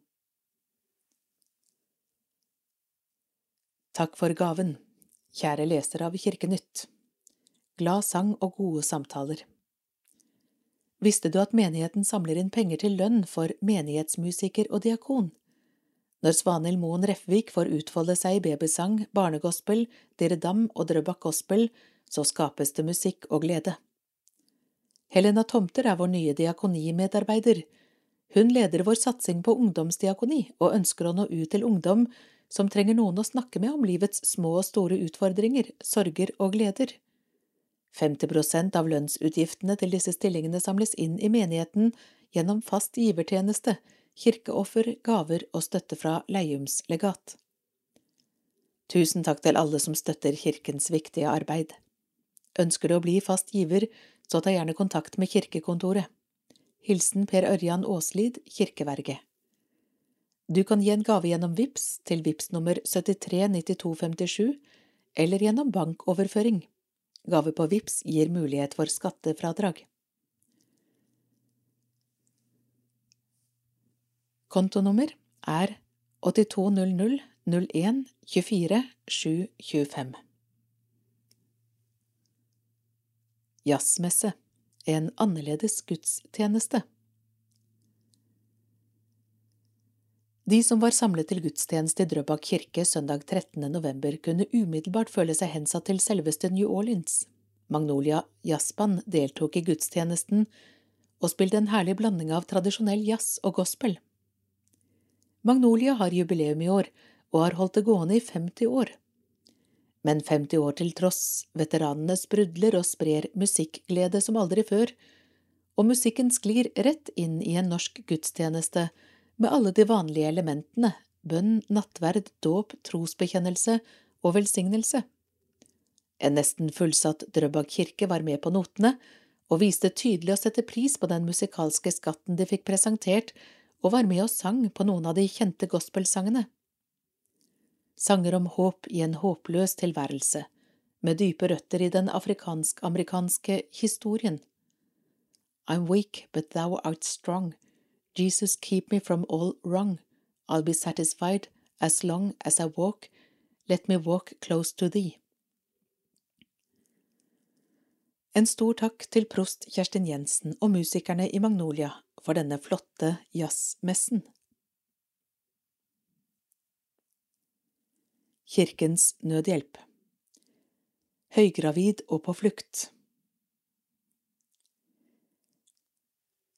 S1: Takk for gaven, kjære leser av Kirkenytt. Glad sang og gode samtaler. Visste du at menigheten samler inn penger til lønn for menighetsmusiker og diakon? Når Svanhild Moen Refvik får utfolde seg i babysang, barnegospel, Diredam og Drøbak gospel, så skapes det musikk og glede. Helena Tomter er vår nye diakonimedarbeider. Hun leder vår satsing på ungdomsdiakoni og ønsker å nå ut til ungdom som trenger noen å snakke med om livets små og store utfordringer, sorger og gleder. 50 prosent av lønnsutgiftene til disse stillingene samles inn i menigheten gjennom fast givertjeneste, kirkeoffer, gaver og støtte fra Leiums legat. Tusen takk til alle som støtter kirkens viktige arbeid. Ønsker du å bli fast giver, så ta gjerne kontakt med kirkekontoret. Hilsen Per Ørjan Aaslid, kirkeverge. Du kan gi en gave gjennom VIPS til VIPS nummer 739257 eller gjennom bankoverføring. Gave på VIPS gir mulighet for skattefradrag. Kontonummer er 8200 01 24 725. Jazzmesse En annerledes gudstjeneste De som var samlet til gudstjeneste i Drøbak kirke søndag 13. november, kunne umiddelbart føle seg hensatt til selveste New Orleans. Magnolia Jazzband deltok i gudstjenesten og spilte en herlig blanding av tradisjonell jazz og gospel. Magnolia har jubileum i år og har holdt det gående i 50 år. Men 50 år til tross, veteranene sprudler og sprer musikkglede som aldri før, og musikken sklir rett inn i en norsk gudstjeneste med alle de vanlige elementene, bønn, nattverd, dåp, trosbekjennelse og velsignelse. En nesten fullsatt Drøbak kirke var med på notene, og viste tydelig å sette pris på den musikalske skatten de fikk presentert, og var med og sang på noen av de kjente gospelsangene sanger om håp i en håpløs tilværelse, med dype røtter i den afrikansk-amerikanske historien. I'm weak, but thou art strong. Jesus, keep me from all wrong. I'll be satisfied as long as I walk. Let me walk close to thee. En stor takk til prost Kjerstin Jensen og musikerne i Magnolia for denne flotte jazzmessen. Kirkens Nødhjelp Høygravid og på flukt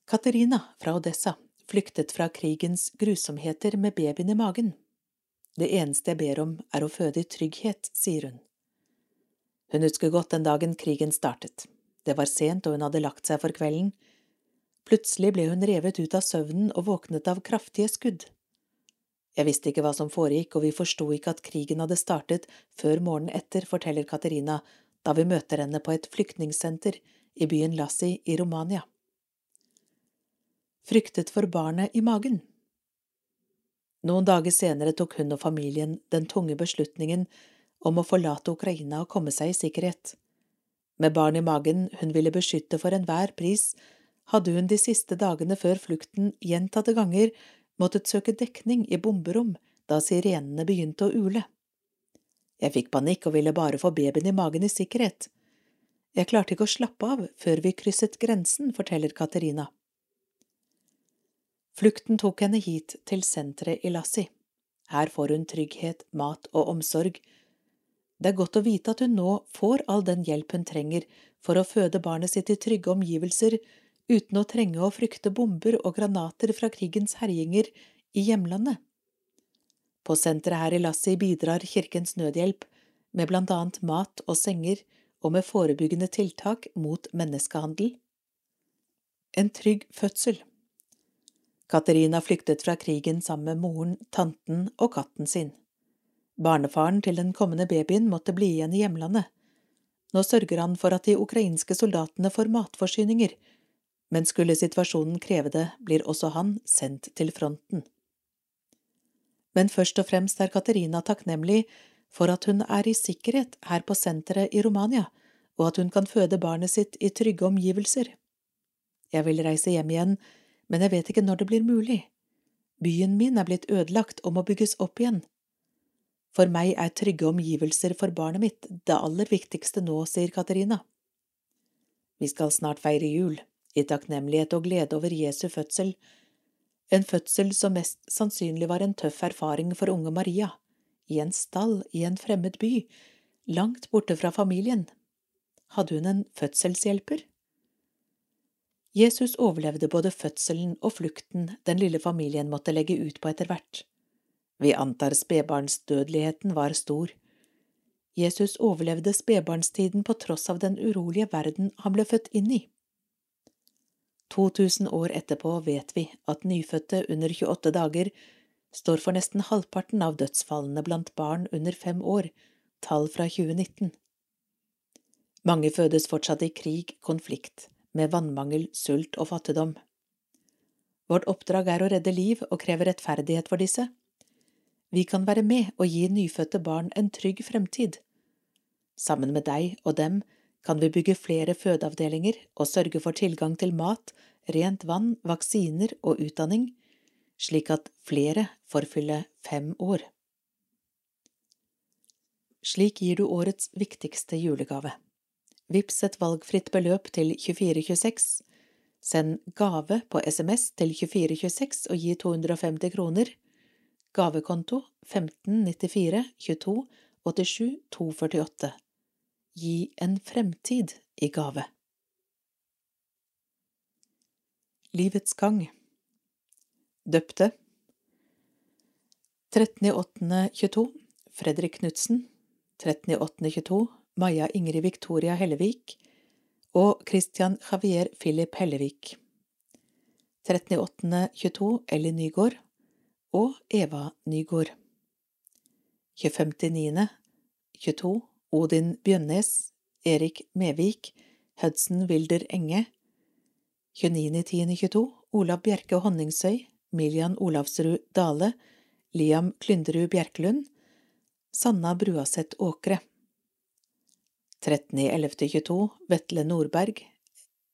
S1: Katerina fra Odessa flyktet fra krigens grusomheter med babyen i magen. Det eneste jeg ber om er å føde i trygghet, sier hun. Hun husker godt den dagen krigen startet. Det var sent og hun hadde lagt seg for kvelden. Plutselig ble hun revet ut av søvnen og våknet av kraftige skudd. Jeg visste ikke hva som foregikk, og vi forsto ikke at krigen hadde startet før morgenen etter, forteller Katerina da vi møter henne på et flyktningsenter i byen Lassi i Romania. Fryktet for barnet i magen. Noen dager senere tok hun og familien den tunge beslutningen om å forlate Ukraina og komme seg i sikkerhet. Med barn i magen hun ville beskytte for enhver pris, hadde hun de siste dagene før flukten gjentatte ganger måttet søke dekning i bomberom da sirenene begynte å ule. Jeg fikk panikk og ville bare få babyen i magen i sikkerhet. Jeg klarte ikke å slappe av før vi krysset grensen, forteller Katerina. Flukten tok henne hit til senteret i Lassi. Her får hun trygghet, mat og omsorg. Det er godt å vite at hun nå får all den hjelp hun trenger for å føde barnet sitt i trygge omgivelser uten å trenge å frykte bomber og granater fra krigens herjinger i hjemlandet. På senteret her i Lassi bidrar Kirkens Nødhjelp med blant annet mat og senger og med forebyggende tiltak mot menneskehandel. En trygg fødsel Katerina flyktet fra krigen sammen med moren, tanten og katten sin. Barnefaren til den kommende babyen måtte bli igjen i hjemlandet. Nå sørger han for at de ukrainske soldatene får matforsyninger men skulle situasjonen kreve det, blir også han sendt til fronten. Men først og fremst er Katerina takknemlig for at hun er i sikkerhet her på senteret i Romania, og at hun kan føde barnet sitt i trygge omgivelser. Jeg vil reise hjem igjen, men jeg vet ikke når det blir mulig. Byen min er blitt ødelagt og må bygges opp igjen. For meg er trygge omgivelser for barnet mitt det aller viktigste nå, sier Katerina. Vi skal snart feire jul i takknemlighet og glede over Jesu fødsel, en fødsel som mest sannsynlig var en tøff erfaring for unge Maria, i en stall i en fremmed by, langt borte fra familien. Hadde hun en fødselshjelper? Jesus overlevde både fødselen og flukten den lille familien måtte legge ut på etter hvert. Vi antar spedbarnsdødeligheten var stor. Jesus overlevde spedbarnstiden på tross av den urolige verden han ble født inn i. 2000 år etterpå vet vi at nyfødte under 28 dager står for nesten halvparten av dødsfallene blant barn under fem år, tall fra 2019. Mange fødes fortsatt i krig, konflikt, med vannmangel, sult og fattigdom. Vårt oppdrag er å redde liv og kreve rettferdighet for disse. Vi kan være med og gi nyfødte barn en trygg fremtid. Sammen med deg og dem kan vi bygge flere fødeavdelinger og sørge for tilgang til mat, rent vann, vaksiner og utdanning, slik at flere får fylle fem år. Slik gir du årets viktigste julegave. Vips et valgfritt beløp til 2426, send gave på SMS til 2426 og gi 250 kroner, gavekonto 1594 22 87 248. Gi en fremtid i gave. Livets gang. Døpte. 13.8.22 Fredrik Knutsen 13.8.22 Maja Ingrid Victoria Hellevik og Christian Javier Philip Hellevik. 13.8.22 Ellie Nygaard og Eva Nygaard. 25.9.22 Odin Bjønnes Erik Mevik Hudson Wilder Enge. 29.10.22 Olav Bjerke Honningsøy Milian Olavsrud Dale Liam Klynderud Bjerkelund Sanna Bruaseth Åkre 13.11.22 Vetle Nordberg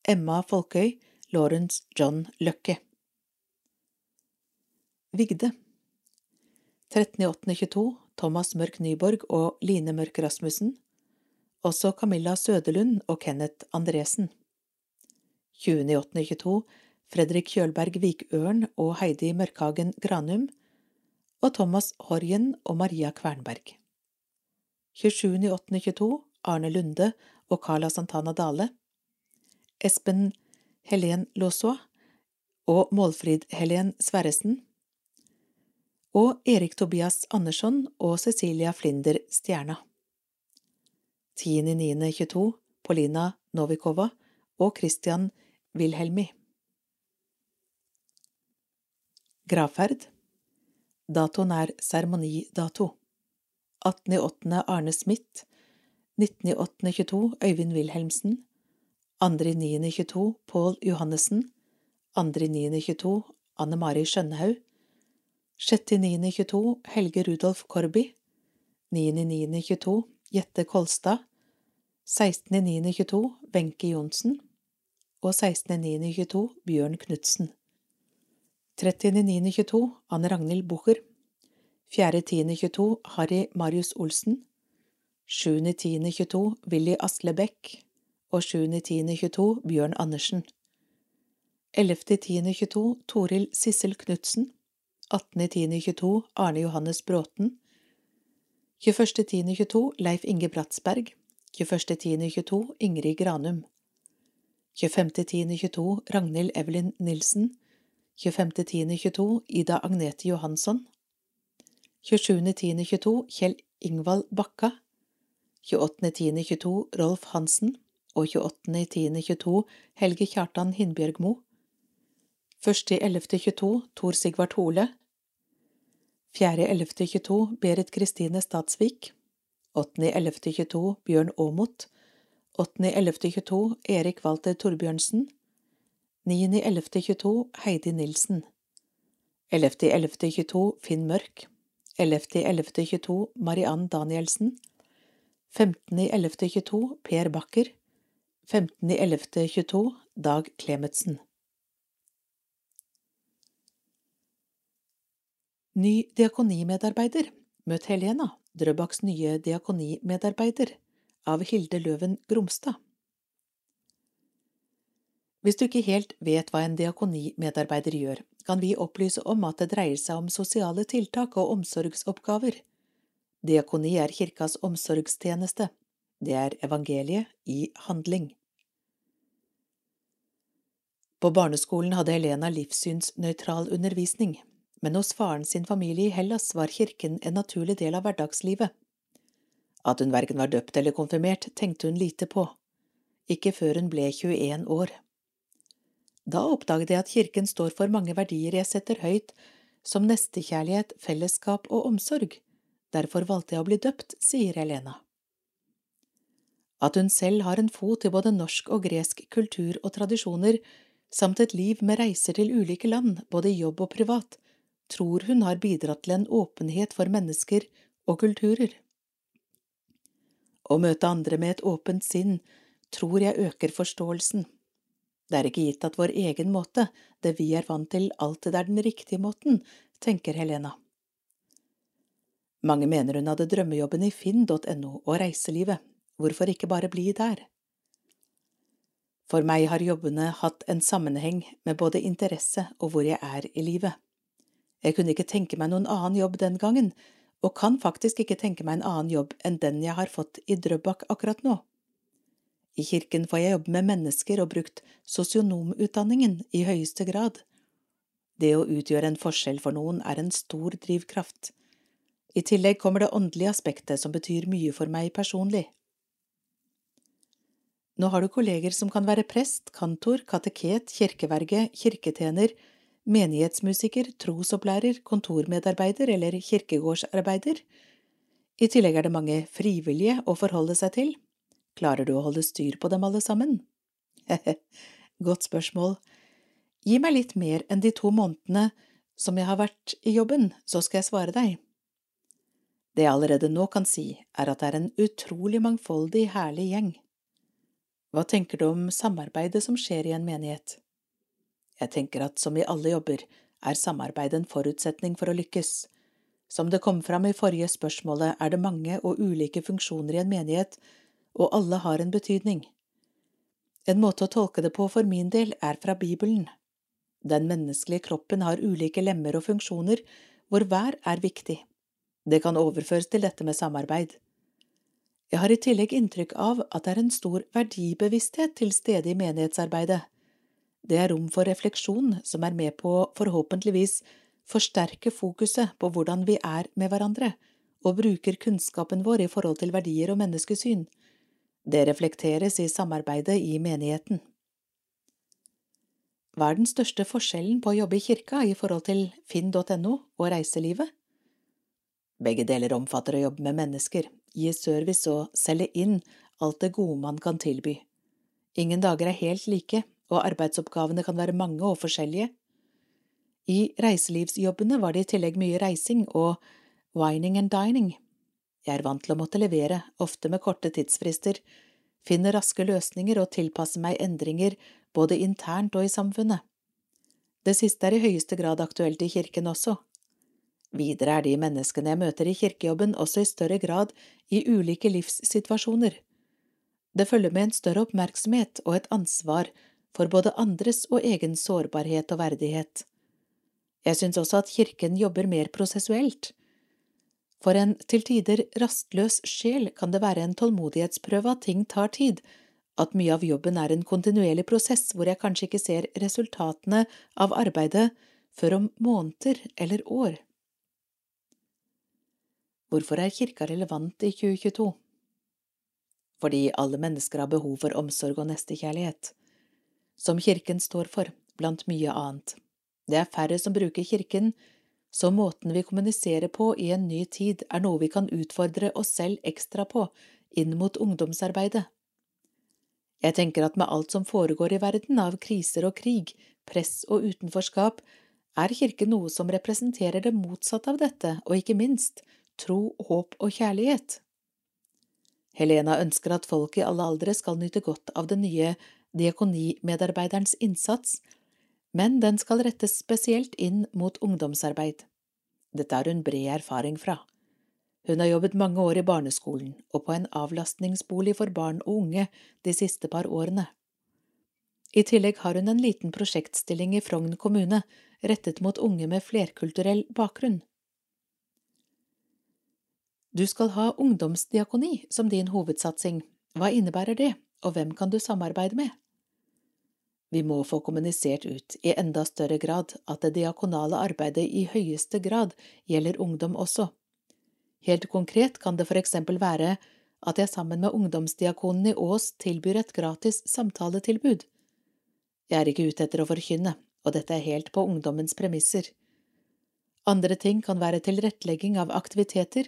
S1: Emma Folkøy Lawrence John Løkke. Vigde. 13.8.22 Thomas Mørk Nyborg og Line Mørk Rasmussen. Også Camilla Søderlund og Kenneth Andresen. 20.8.22 Fredrik Kjølberg Vikørn og Heidi Mørkhagen Granum. Og Thomas Horjen og Maria Kvernberg. 27.8.22 Arne Lunde og Carla Santana Dale, Espen Helen Lossoa og Målfrid Helen Sverresen, og Erik Tobias Andersson og Cecilia Flinder Stjerna. 10.9.22 Polina Novikova og Christian Wilhelmi. Gravferd Datoen er seremonidato. 18.8. Arne Smith 19.8.22 Øyvind Wilhelmsen. 2.9.22 Pål Johannessen 2.9.22 Anne Mari Skjønhaug. 6.9.22 Helge Rudolf Korby. 9.9.22 Jette Kolstad. 16.9.22 Wenche Johnsen. Og 16.9.22 Bjørn Knutsen. 30.9.22 Anne Ragnhild Bucher. 4.10.22 Harry Marius Olsen 7.10.22 Willy Asle Bech og 7.10.22 Bjørn Andersen. 11.10.22 Toril Sissel Knutsen. 18.10.22 Arne Johannes Bråten. 21.10.22 Leif Inge Bratsberg. 21.10.22 Ingrid Granum. 25.10.22 Ragnhild Evelyn Nilsen. 25.10.22 Ida Agnete Johansson. 27.10.22 Kjell Ingvald Bakka. 28.10.22 Rolf Hansen og 28.10.22 Helge Kjartan Hindbjørgmo. 1.11.22 Tor Sigvart Hole. 4.11.22 Berit Kristine Statsvik. 8.11.22 Bjørn Aamodt. 8.11.22 Erik Walter Torbjørnsen. 9.11.22 Heidi Nilsen. 11.11.22 Finn Mørk. 11.11.22 Mariann Danielsen. 15.11.22 Per Bakker. 15.11.22 Dag Klemetsen. Ny diakonimedarbeider. Møt Helena, Drøbaks nye diakonimedarbeider av Hilde Løven Gromstad. Hvis du ikke helt vet hva en diakonimedarbeider gjør, kan vi opplyse om at det dreier seg om sosiale tiltak og omsorgsoppgaver Diakoni er kirkas omsorgstjeneste. Det er evangeliet i handling. På barneskolen hadde Helena livssynsnøytral undervisning, men hos faren sin familie i Hellas var kirken en naturlig del av hverdagslivet. At hun verken var døpt eller konfirmert, tenkte hun lite på, ikke før hun ble 21 år. Da oppdaget jeg at kirken står for mange verdier jeg setter høyt, som nestekjærlighet, fellesskap og omsorg Derfor valgte jeg å bli døpt, sier Helena. at hun selv har en fot i både norsk og gresk kultur og tradisjoner, samt et liv med reiser til ulike land, både i jobb og privat, tror hun har bidratt til en åpenhet for mennesker og kulturer. Å møte andre med et åpent sinn tror jeg øker forståelsen. Det er ikke gitt at vår egen måte, det vi er vant til, alltid er den riktige måten, tenker Helena. Mange mener hun hadde drømmejobben i finn.no og reiselivet, hvorfor ikke bare bli der? For meg har jobbene hatt en sammenheng med både interesse og hvor jeg er i livet. Jeg kunne ikke tenke meg noen annen jobb den gangen, og kan faktisk ikke tenke meg en annen jobb enn den jeg har fått i Drøbak akkurat nå. I kirken får jeg jobbe med mennesker og brukt sosionomutdanningen i høyeste grad. Det å utgjøre en forskjell for noen er en stor drivkraft. I tillegg kommer det åndelige aspektet som betyr mye for meg personlig. Nå har du kolleger som kan være prest, kantor, kateket, kirkeverge, kirketjener, menighetsmusiker, trosopplærer, kontormedarbeider eller kirkegårdsarbeider. I tillegg er det mange frivillige å forholde seg til. Klarer du å holde styr på dem alle sammen? Godt spørsmål. Gi meg litt mer enn de to månedene som jeg har vært i jobben, så skal jeg svare deg. Det jeg allerede nå kan si, er at det er en utrolig mangfoldig, herlig gjeng. Hva tenker du om samarbeidet som skjer i en menighet? Jeg tenker at som i alle jobber, er samarbeid en forutsetning for å lykkes. Som det kom fram i forrige spørsmålet, er det mange og ulike funksjoner i en menighet og alle har en betydning. En måte å tolke det på for min del er fra Bibelen. Den menneskelige kroppen har ulike lemmer og funksjoner, hvor hver er viktig. Det kan overføres til dette med samarbeid. Jeg har i tillegg inntrykk av at det er en stor verdibevissthet til stede i menighetsarbeidet. Det er rom for refleksjon som er med på forhåpentligvis forsterke fokuset på hvordan vi er med hverandre, og bruker kunnskapen vår i forhold til verdier og menneskesyn. Det reflekteres i samarbeidet i menigheten. Hva er den største forskjellen på å jobbe i kirka i forhold til finn.no og reiselivet? Begge deler omfatter å jobbe med mennesker, gi service og selge inn alt det gode man kan tilby. Ingen dager er helt like, og arbeidsoppgavene kan være mange og forskjellige. I reiselivsjobbene var det i tillegg mye reising og wining and dining, jeg er vant til å måtte levere, ofte med korte tidsfrister, finne raske løsninger og tilpasse meg endringer både internt og i samfunnet. Det siste er i høyeste grad aktuelt i kirken også. Videre er de menneskene jeg møter i kirkejobben også i større grad i ulike livssituasjoner. Det følger med en større oppmerksomhet og et ansvar for både andres og egen sårbarhet og verdighet. Jeg synes også at kirken jobber mer prosessuelt for en til tider rastløs sjel kan det være en tålmodighetsprøve at ting tar tid, at mye av jobben er en kontinuerlig prosess hvor jeg kanskje ikke ser resultatene av arbeidet før om måneder eller år. Hvorfor er kirka relevant i 2022? Fordi alle mennesker har behov for omsorg og nestekjærlighet, som kirken står for, blant mye annet. Det er færre som bruker kirken, så måten vi kommuniserer på i en ny tid er noe vi kan utfordre oss selv ekstra på inn mot ungdomsarbeidet. Jeg tenker at med alt som foregår i verden av kriser og krig, press og utenforskap, er kirken noe som representerer det motsatte av dette, og ikke minst tro, håp og kjærlighet. Helena ønsker at folk i alle aldre skal nyte godt av den nye diakonimedarbeiderens innsats men den skal rettes spesielt inn mot ungdomsarbeid. Dette har hun bred erfaring fra. Hun har jobbet mange år i barneskolen og på en avlastningsbolig for barn og unge de siste par årene. I tillegg har hun en liten prosjektstilling i Frogn kommune rettet mot unge med flerkulturell bakgrunn. Du skal ha ungdomsdiakoni som din hovedsatsing. Hva innebærer det, og hvem kan du samarbeide med? Vi må få kommunisert ut i enda større grad at det diakonale arbeidet i høyeste grad gjelder ungdom også. Helt konkret kan det for eksempel være at jeg sammen med ungdomsdiakonen i Ås tilbyr et gratis samtaletilbud. Jeg er ikke ute etter å forkynne, og dette er helt på ungdommens premisser. Andre ting kan være tilrettelegging av aktiviteter,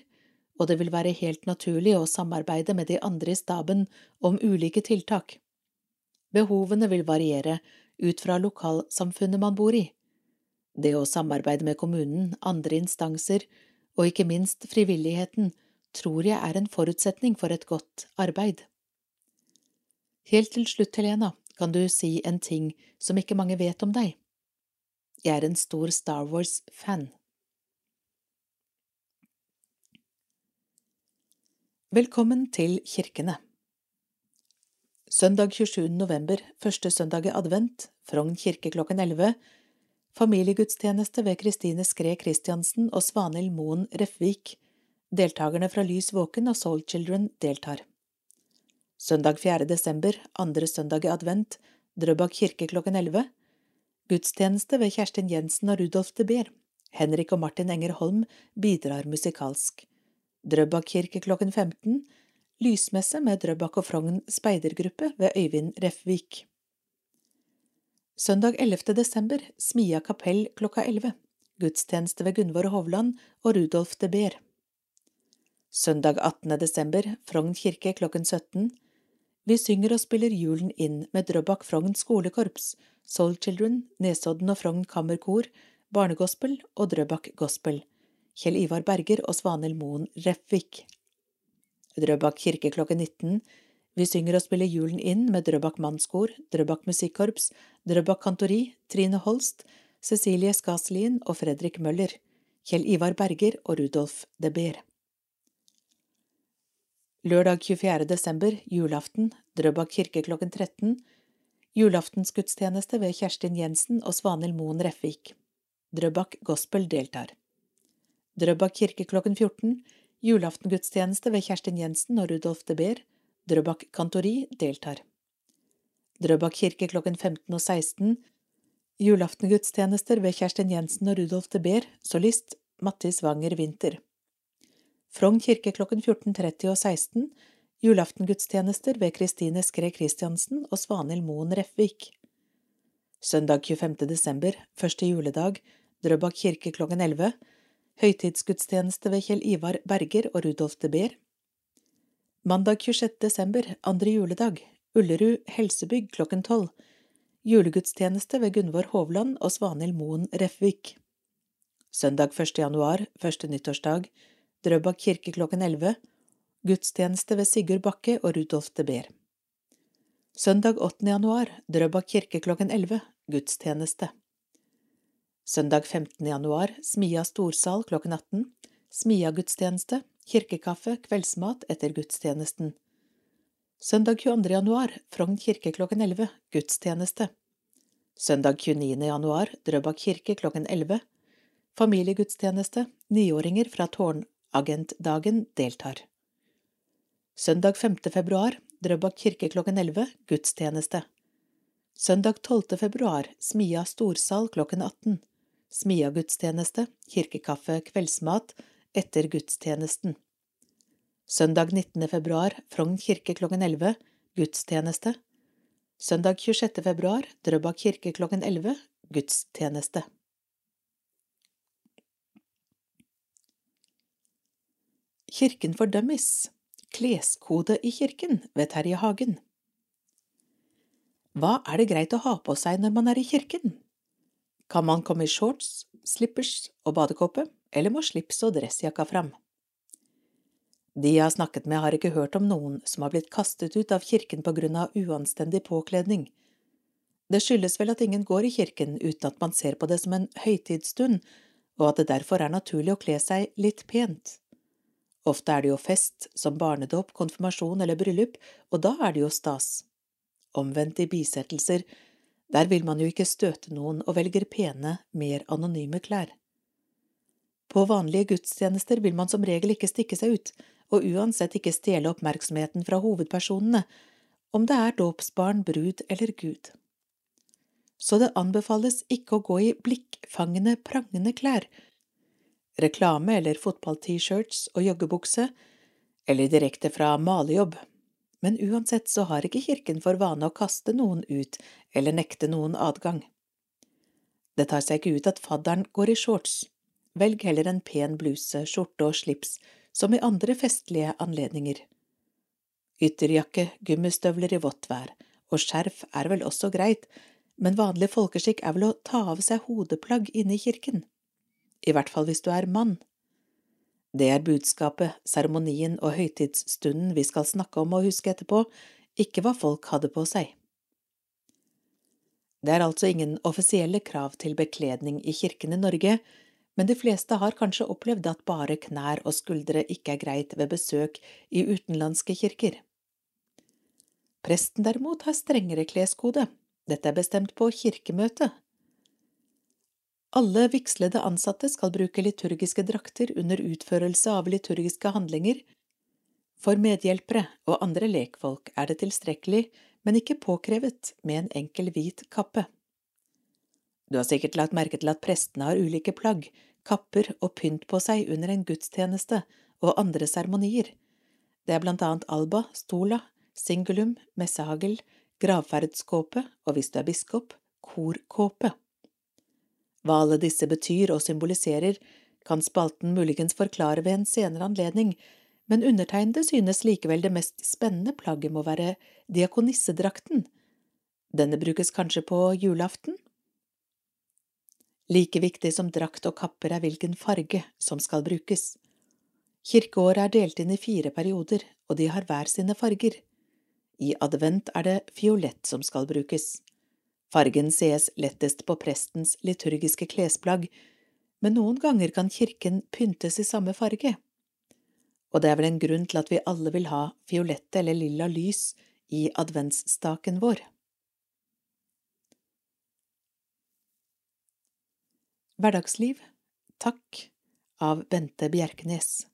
S1: og det vil være helt naturlig å samarbeide med de andre i staben om ulike tiltak. Behovene vil variere ut fra lokalsamfunnet man bor i. Det å samarbeide med kommunen, andre instanser og ikke minst frivilligheten tror jeg er en forutsetning for et godt arbeid. Helt til slutt, Helena, kan du si en ting som ikke mange vet om deg. Jeg er en stor Star Wars-fan. Velkommen til kirkene. Søndag 27. november, første søndag i advent, Frogn kirke klokken 11, familiegudstjeneste ved Kristine Skre Kristiansen og Svanhild Moen Refvik, deltakerne fra Lys Våken og Soul Children deltar. Søndag 4. desember, andre søndag i advent, Drøbak kirke klokken 11, gudstjeneste ved Kjerstin Jensen og Rudolf de Beer, Henrik og Martin Enger Holm bidrar musikalsk. Drøbak kirke klokken 15, lysmesse med Drøbak og Frogn speidergruppe ved Øyvind Refvik. Søndag 11. desember, Smia kapell klokka 11, gudstjeneste ved Gunvor Hovland og Rudolf de Beer. Søndag 18. desember, Frogn kirke klokken 17. Vi synger og spiller julen inn med Drøbak Frogn skolekorps, Soul Children, Nesodden og Frogn kammerkor, Barnegospel og Drøbak Gospel. Kjell Ivar Berger og Svanhild Moen Refvik. Drøbak kirke klokken 19. Vi synger og spiller julen inn med Drøbak mannskor, Drøbak musikkorps, Drøbak kantori, Trine Holst, Cecilie Skaslien og Fredrik Møller, Kjell Ivar Berger og Rudolf de Beer. Lørdag 24. desember, julaften, Drøbak kirke klokken 13. Julaftensgudstjeneste ved Kjerstin Jensen og Svanhild Moen Refvik. Drøbak Gospel deltar. Drøbak kirke klokken 14, julaftengudstjeneste ved Kjerstin Jensen og Rudolf de Beer, Drøbak kantori deltar. Drøbak kirke klokken 15 og 16, julaftengudstjenester ved Kjerstin Jensen og Rudolf de Beer, solist Mattis Wanger Winther. Frogn kirke klokken 14.30 og 16, julaftengudstjenester ved Kristine Skre Kristiansen og Svanhild Moen Refvik. Søndag 25. desember, første juledag, Drøbak kirke klokken 11, høytidsgudstjeneste ved Kjell Ivar Berger og Rudolf de Beer. Mandag 26. desember, andre juledag, Ullerud helsebygg klokken tolv. Julegudstjeneste ved Gunvor Hovland og Svanhild Moen Refvik. Søndag 1. januar, første nyttårsdag, Drøbak kirke klokken 11. Gudstjeneste ved Sigurd Bakke og Rudolf de Beer. Søndag 8. januar, Drøbak kirke klokken 11. Gudstjeneste. Søndag 15. januar, Smia storsal klokken 18. Smia-gudstjeneste, kirkekaffe, kveldsmat etter gudstjenesten. Søndag 22. januar, Frogn kirke klokken 11, gudstjeneste. Søndag 29. januar, Drøbak kirke klokken 11. Familiegudstjeneste, niåringer fra Tårnagentdagen deltar. Søndag 5. februar, Drøbak kirke klokken 11, gudstjeneste. Søndag 12. februar, Smia storsal klokken 18. Smia-gudstjeneste, kirkekaffe, kveldsmat etter gudstjenesten. Søndag 19. februar, Frogn kirke klokken 11, gudstjeneste. Søndag 26. februar, Drøbak kirke klokken 11, gudstjeneste. Kirken for dummies Kleskode i kirken ved Terje Hagen Hva er det greit å ha på seg når man er i kirken? Kan man komme i shorts, slippers og badekåpe, eller må slips og dressjakka fram? De jeg har snakket med, har ikke hørt om noen som har blitt kastet ut av kirken på grunn av uanstendig påkledning. Det skyldes vel at ingen går i kirken uten at man ser på det som en høytidsstund, og at det derfor er naturlig å kle seg litt pent. Ofte er det jo fest, som barnedåp, konfirmasjon eller bryllup, og da er det jo stas. Omvendt i bisettelser, der vil man jo ikke støte noen og velger pene, mer anonyme klær. På vanlige gudstjenester vil man som regel ikke stikke seg ut, og uansett ikke stjele oppmerksomheten fra hovedpersonene, om det er dåpsbarn, brud eller Gud. Så det anbefales ikke å gå i blikkfangende, prangende klær, reklame eller fotball-T-shirts og joggebukse, eller direkte fra malejobb, men uansett så har ikke kirken for vane å kaste noen ut eller nekte noen adgang. Det tar seg ikke ut at fadderen går i shorts, velg heller en pen bluse, skjorte og slips som i andre festlige anledninger. Ytterjakke, gummistøvler i vått vær og skjerf er vel også greit, men vanlig folkeskikk er vel å ta av seg hodeplagg inne i kirken, i hvert fall hvis du er mann. Det er budskapet, seremonien og høytidsstunden vi skal snakke om og huske etterpå, ikke hva folk hadde på seg. Det er altså ingen offisielle krav til bekledning i kirken i Norge, men de fleste har kanskje opplevd at bare knær og skuldre ikke er greit ved besøk i utenlandske kirker. Presten derimot har strengere kleskode, dette er bestemt på kirkemøtet. Alle vigslede ansatte skal bruke liturgiske drakter under utførelse av liturgiske handlinger. For medhjelpere og andre lekfolk er det tilstrekkelig men ikke påkrevet med en enkel hvit kappe. Du har sikkert lagt merke til at prestene har ulike plagg, kapper og pynt på seg under en gudstjeneste og andre seremonier. Det er blant annet alba, stola, singulum, messehagel, gravferdskåpe og hvis du er biskop, korkåpe. Hva alle disse betyr og symboliserer, kan spalten muligens forklare ved en senere anledning, men undertegnede synes likevel det mest spennende plagget må være diakonissedrakten. Denne brukes kanskje på julaften? Like viktig som drakt og kapper er hvilken farge som skal brukes. Kirkeåret er delt inn i fire perioder, og de har hver sine farger. I advent er det fiolett som skal brukes. Fargen sees lettest på prestens liturgiske klesplagg, men noen ganger kan kirken pyntes i samme farge. Og det er vel en grunn til at vi alle vil ha fiolette eller lilla lys i adventsstaken vår. Hverdagsliv. Takk av Bente Bjerknes.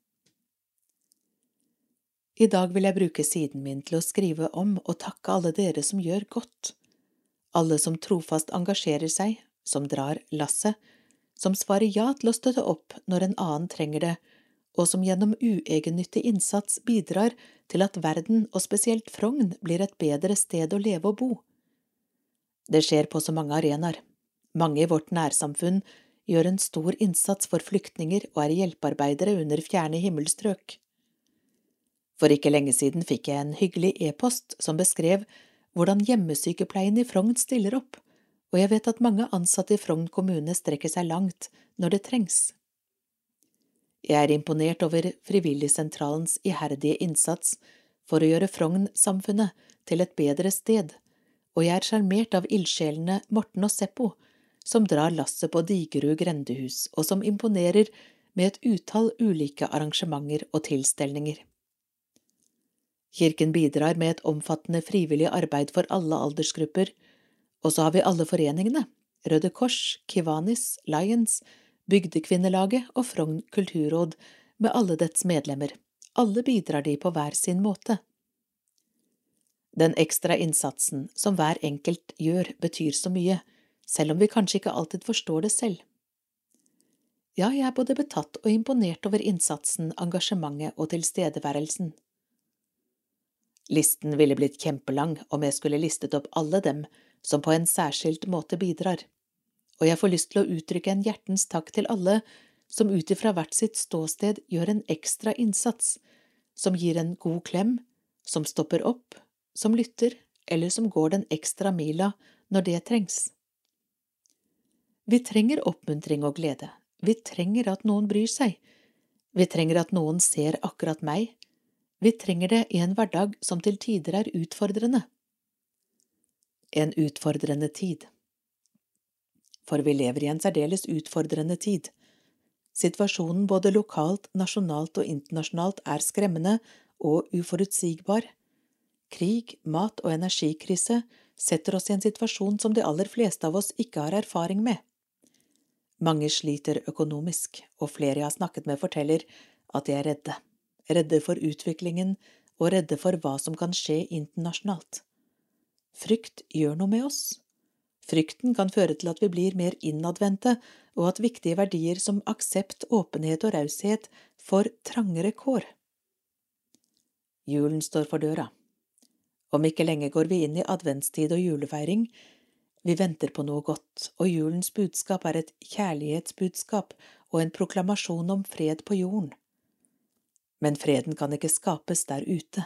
S1: I dag vil jeg bruke siden min til å skrive om og takke alle dere som gjør godt, alle som trofast engasjerer seg, som drar lasset, som svarer ja til å støtte opp når en annen trenger det, og som gjennom uegennyttig innsats bidrar til at verden, og spesielt Frogn, blir et bedre sted å leve og bo. Det skjer på så mange arenaer. Mange i vårt nærsamfunn gjør en stor innsats for flyktninger og er hjelpearbeidere under fjerne himmelstrøk. For ikke lenge siden fikk jeg en hyggelig e-post som beskrev hvordan hjemmesykepleien i Frogn stiller opp, og jeg vet at mange ansatte i Frogn kommune strekker seg langt når det trengs. Jeg er imponert over Frivilligsentralens iherdige innsats for å gjøre Frogn-samfunnet til et bedre sted, og jeg er sjarmert av ildsjelene Morten og Seppo, som drar lasset på Digerud grendehus, og som imponerer med et utall ulike arrangementer og tilstelninger. Kirken bidrar med et omfattende frivillig arbeid for alle aldersgrupper, og så har vi alle foreningene, Røde Kors, Kivanis, Lions, Bygdekvinnelaget og Frogn kulturråd med alle dets medlemmer. Alle bidrar de på hver sin måte. Den ekstra innsatsen som hver enkelt gjør, betyr så mye, selv om vi kanskje ikke alltid forstår det selv. Ja, jeg er både betatt og imponert over innsatsen, engasjementet og tilstedeværelsen. Listen ville blitt kjempelang om jeg skulle listet opp alle dem som på en særskilt måte bidrar. Og jeg får lyst til å uttrykke en hjertens takk til alle som ut ifra hvert sitt ståsted gjør en ekstra innsats, som gir en god klem, som stopper opp, som lytter, eller som går den ekstra mila når det trengs. Vi trenger oppmuntring og glede, vi trenger at noen bryr seg, vi trenger at noen ser akkurat meg, vi trenger det i en hverdag som til tider er utfordrende. En utfordrende tid for vi lever i en særdeles utfordrende tid. Situasjonen både lokalt, nasjonalt og internasjonalt er skremmende og uforutsigbar. Krig, mat- og energikrise setter oss i en situasjon som de aller fleste av oss ikke har erfaring med. Mange sliter økonomisk, og flere jeg har snakket med forteller at de er redde, redde for utviklingen og redde for hva som kan skje internasjonalt. Frykt gjør noe med oss. Frykten kan føre til at vi blir mer innadvendte, og at viktige verdier som aksept, åpenhet og raushet får trangere kår. Julen står for døra. Om ikke lenge går vi inn i adventstid og julefeiring. Vi venter på noe godt, og julens budskap er et kjærlighetsbudskap og en proklamasjon om fred på jorden. Men freden kan ikke skapes der ute.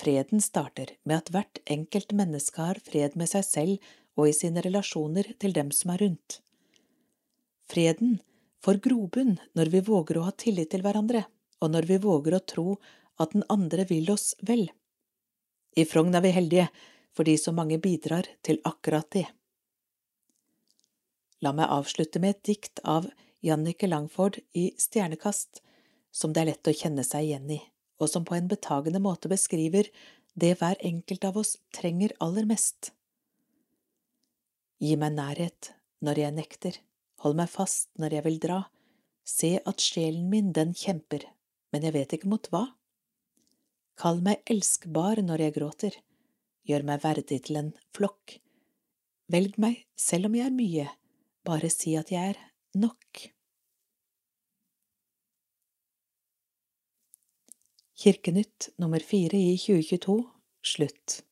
S1: Freden starter med at hvert enkelt menneske har fred med seg selv og i sine relasjoner til dem som er rundt. Freden får grobunn når vi våger å ha tillit til hverandre, og når vi våger å tro at den andre vil oss vel. I Frogn er vi heldige fordi så mange bidrar til akkurat det. La meg avslutte med et dikt av Jannicke Langford i Stjernekast, som det er lett å kjenne seg igjen i, og som på en betagende måte beskriver det hver enkelt av oss trenger aller mest. Gi meg nærhet når jeg nekter, hold meg fast når jeg vil dra, se at sjelen min den kjemper, men jeg vet ikke mot hva. Kall meg elskbar når jeg gråter, gjør meg verdig til en flokk. Velg meg selv om jeg er mye, bare si at jeg er nok. Kirkenytt nummer fire i 2022 slutt.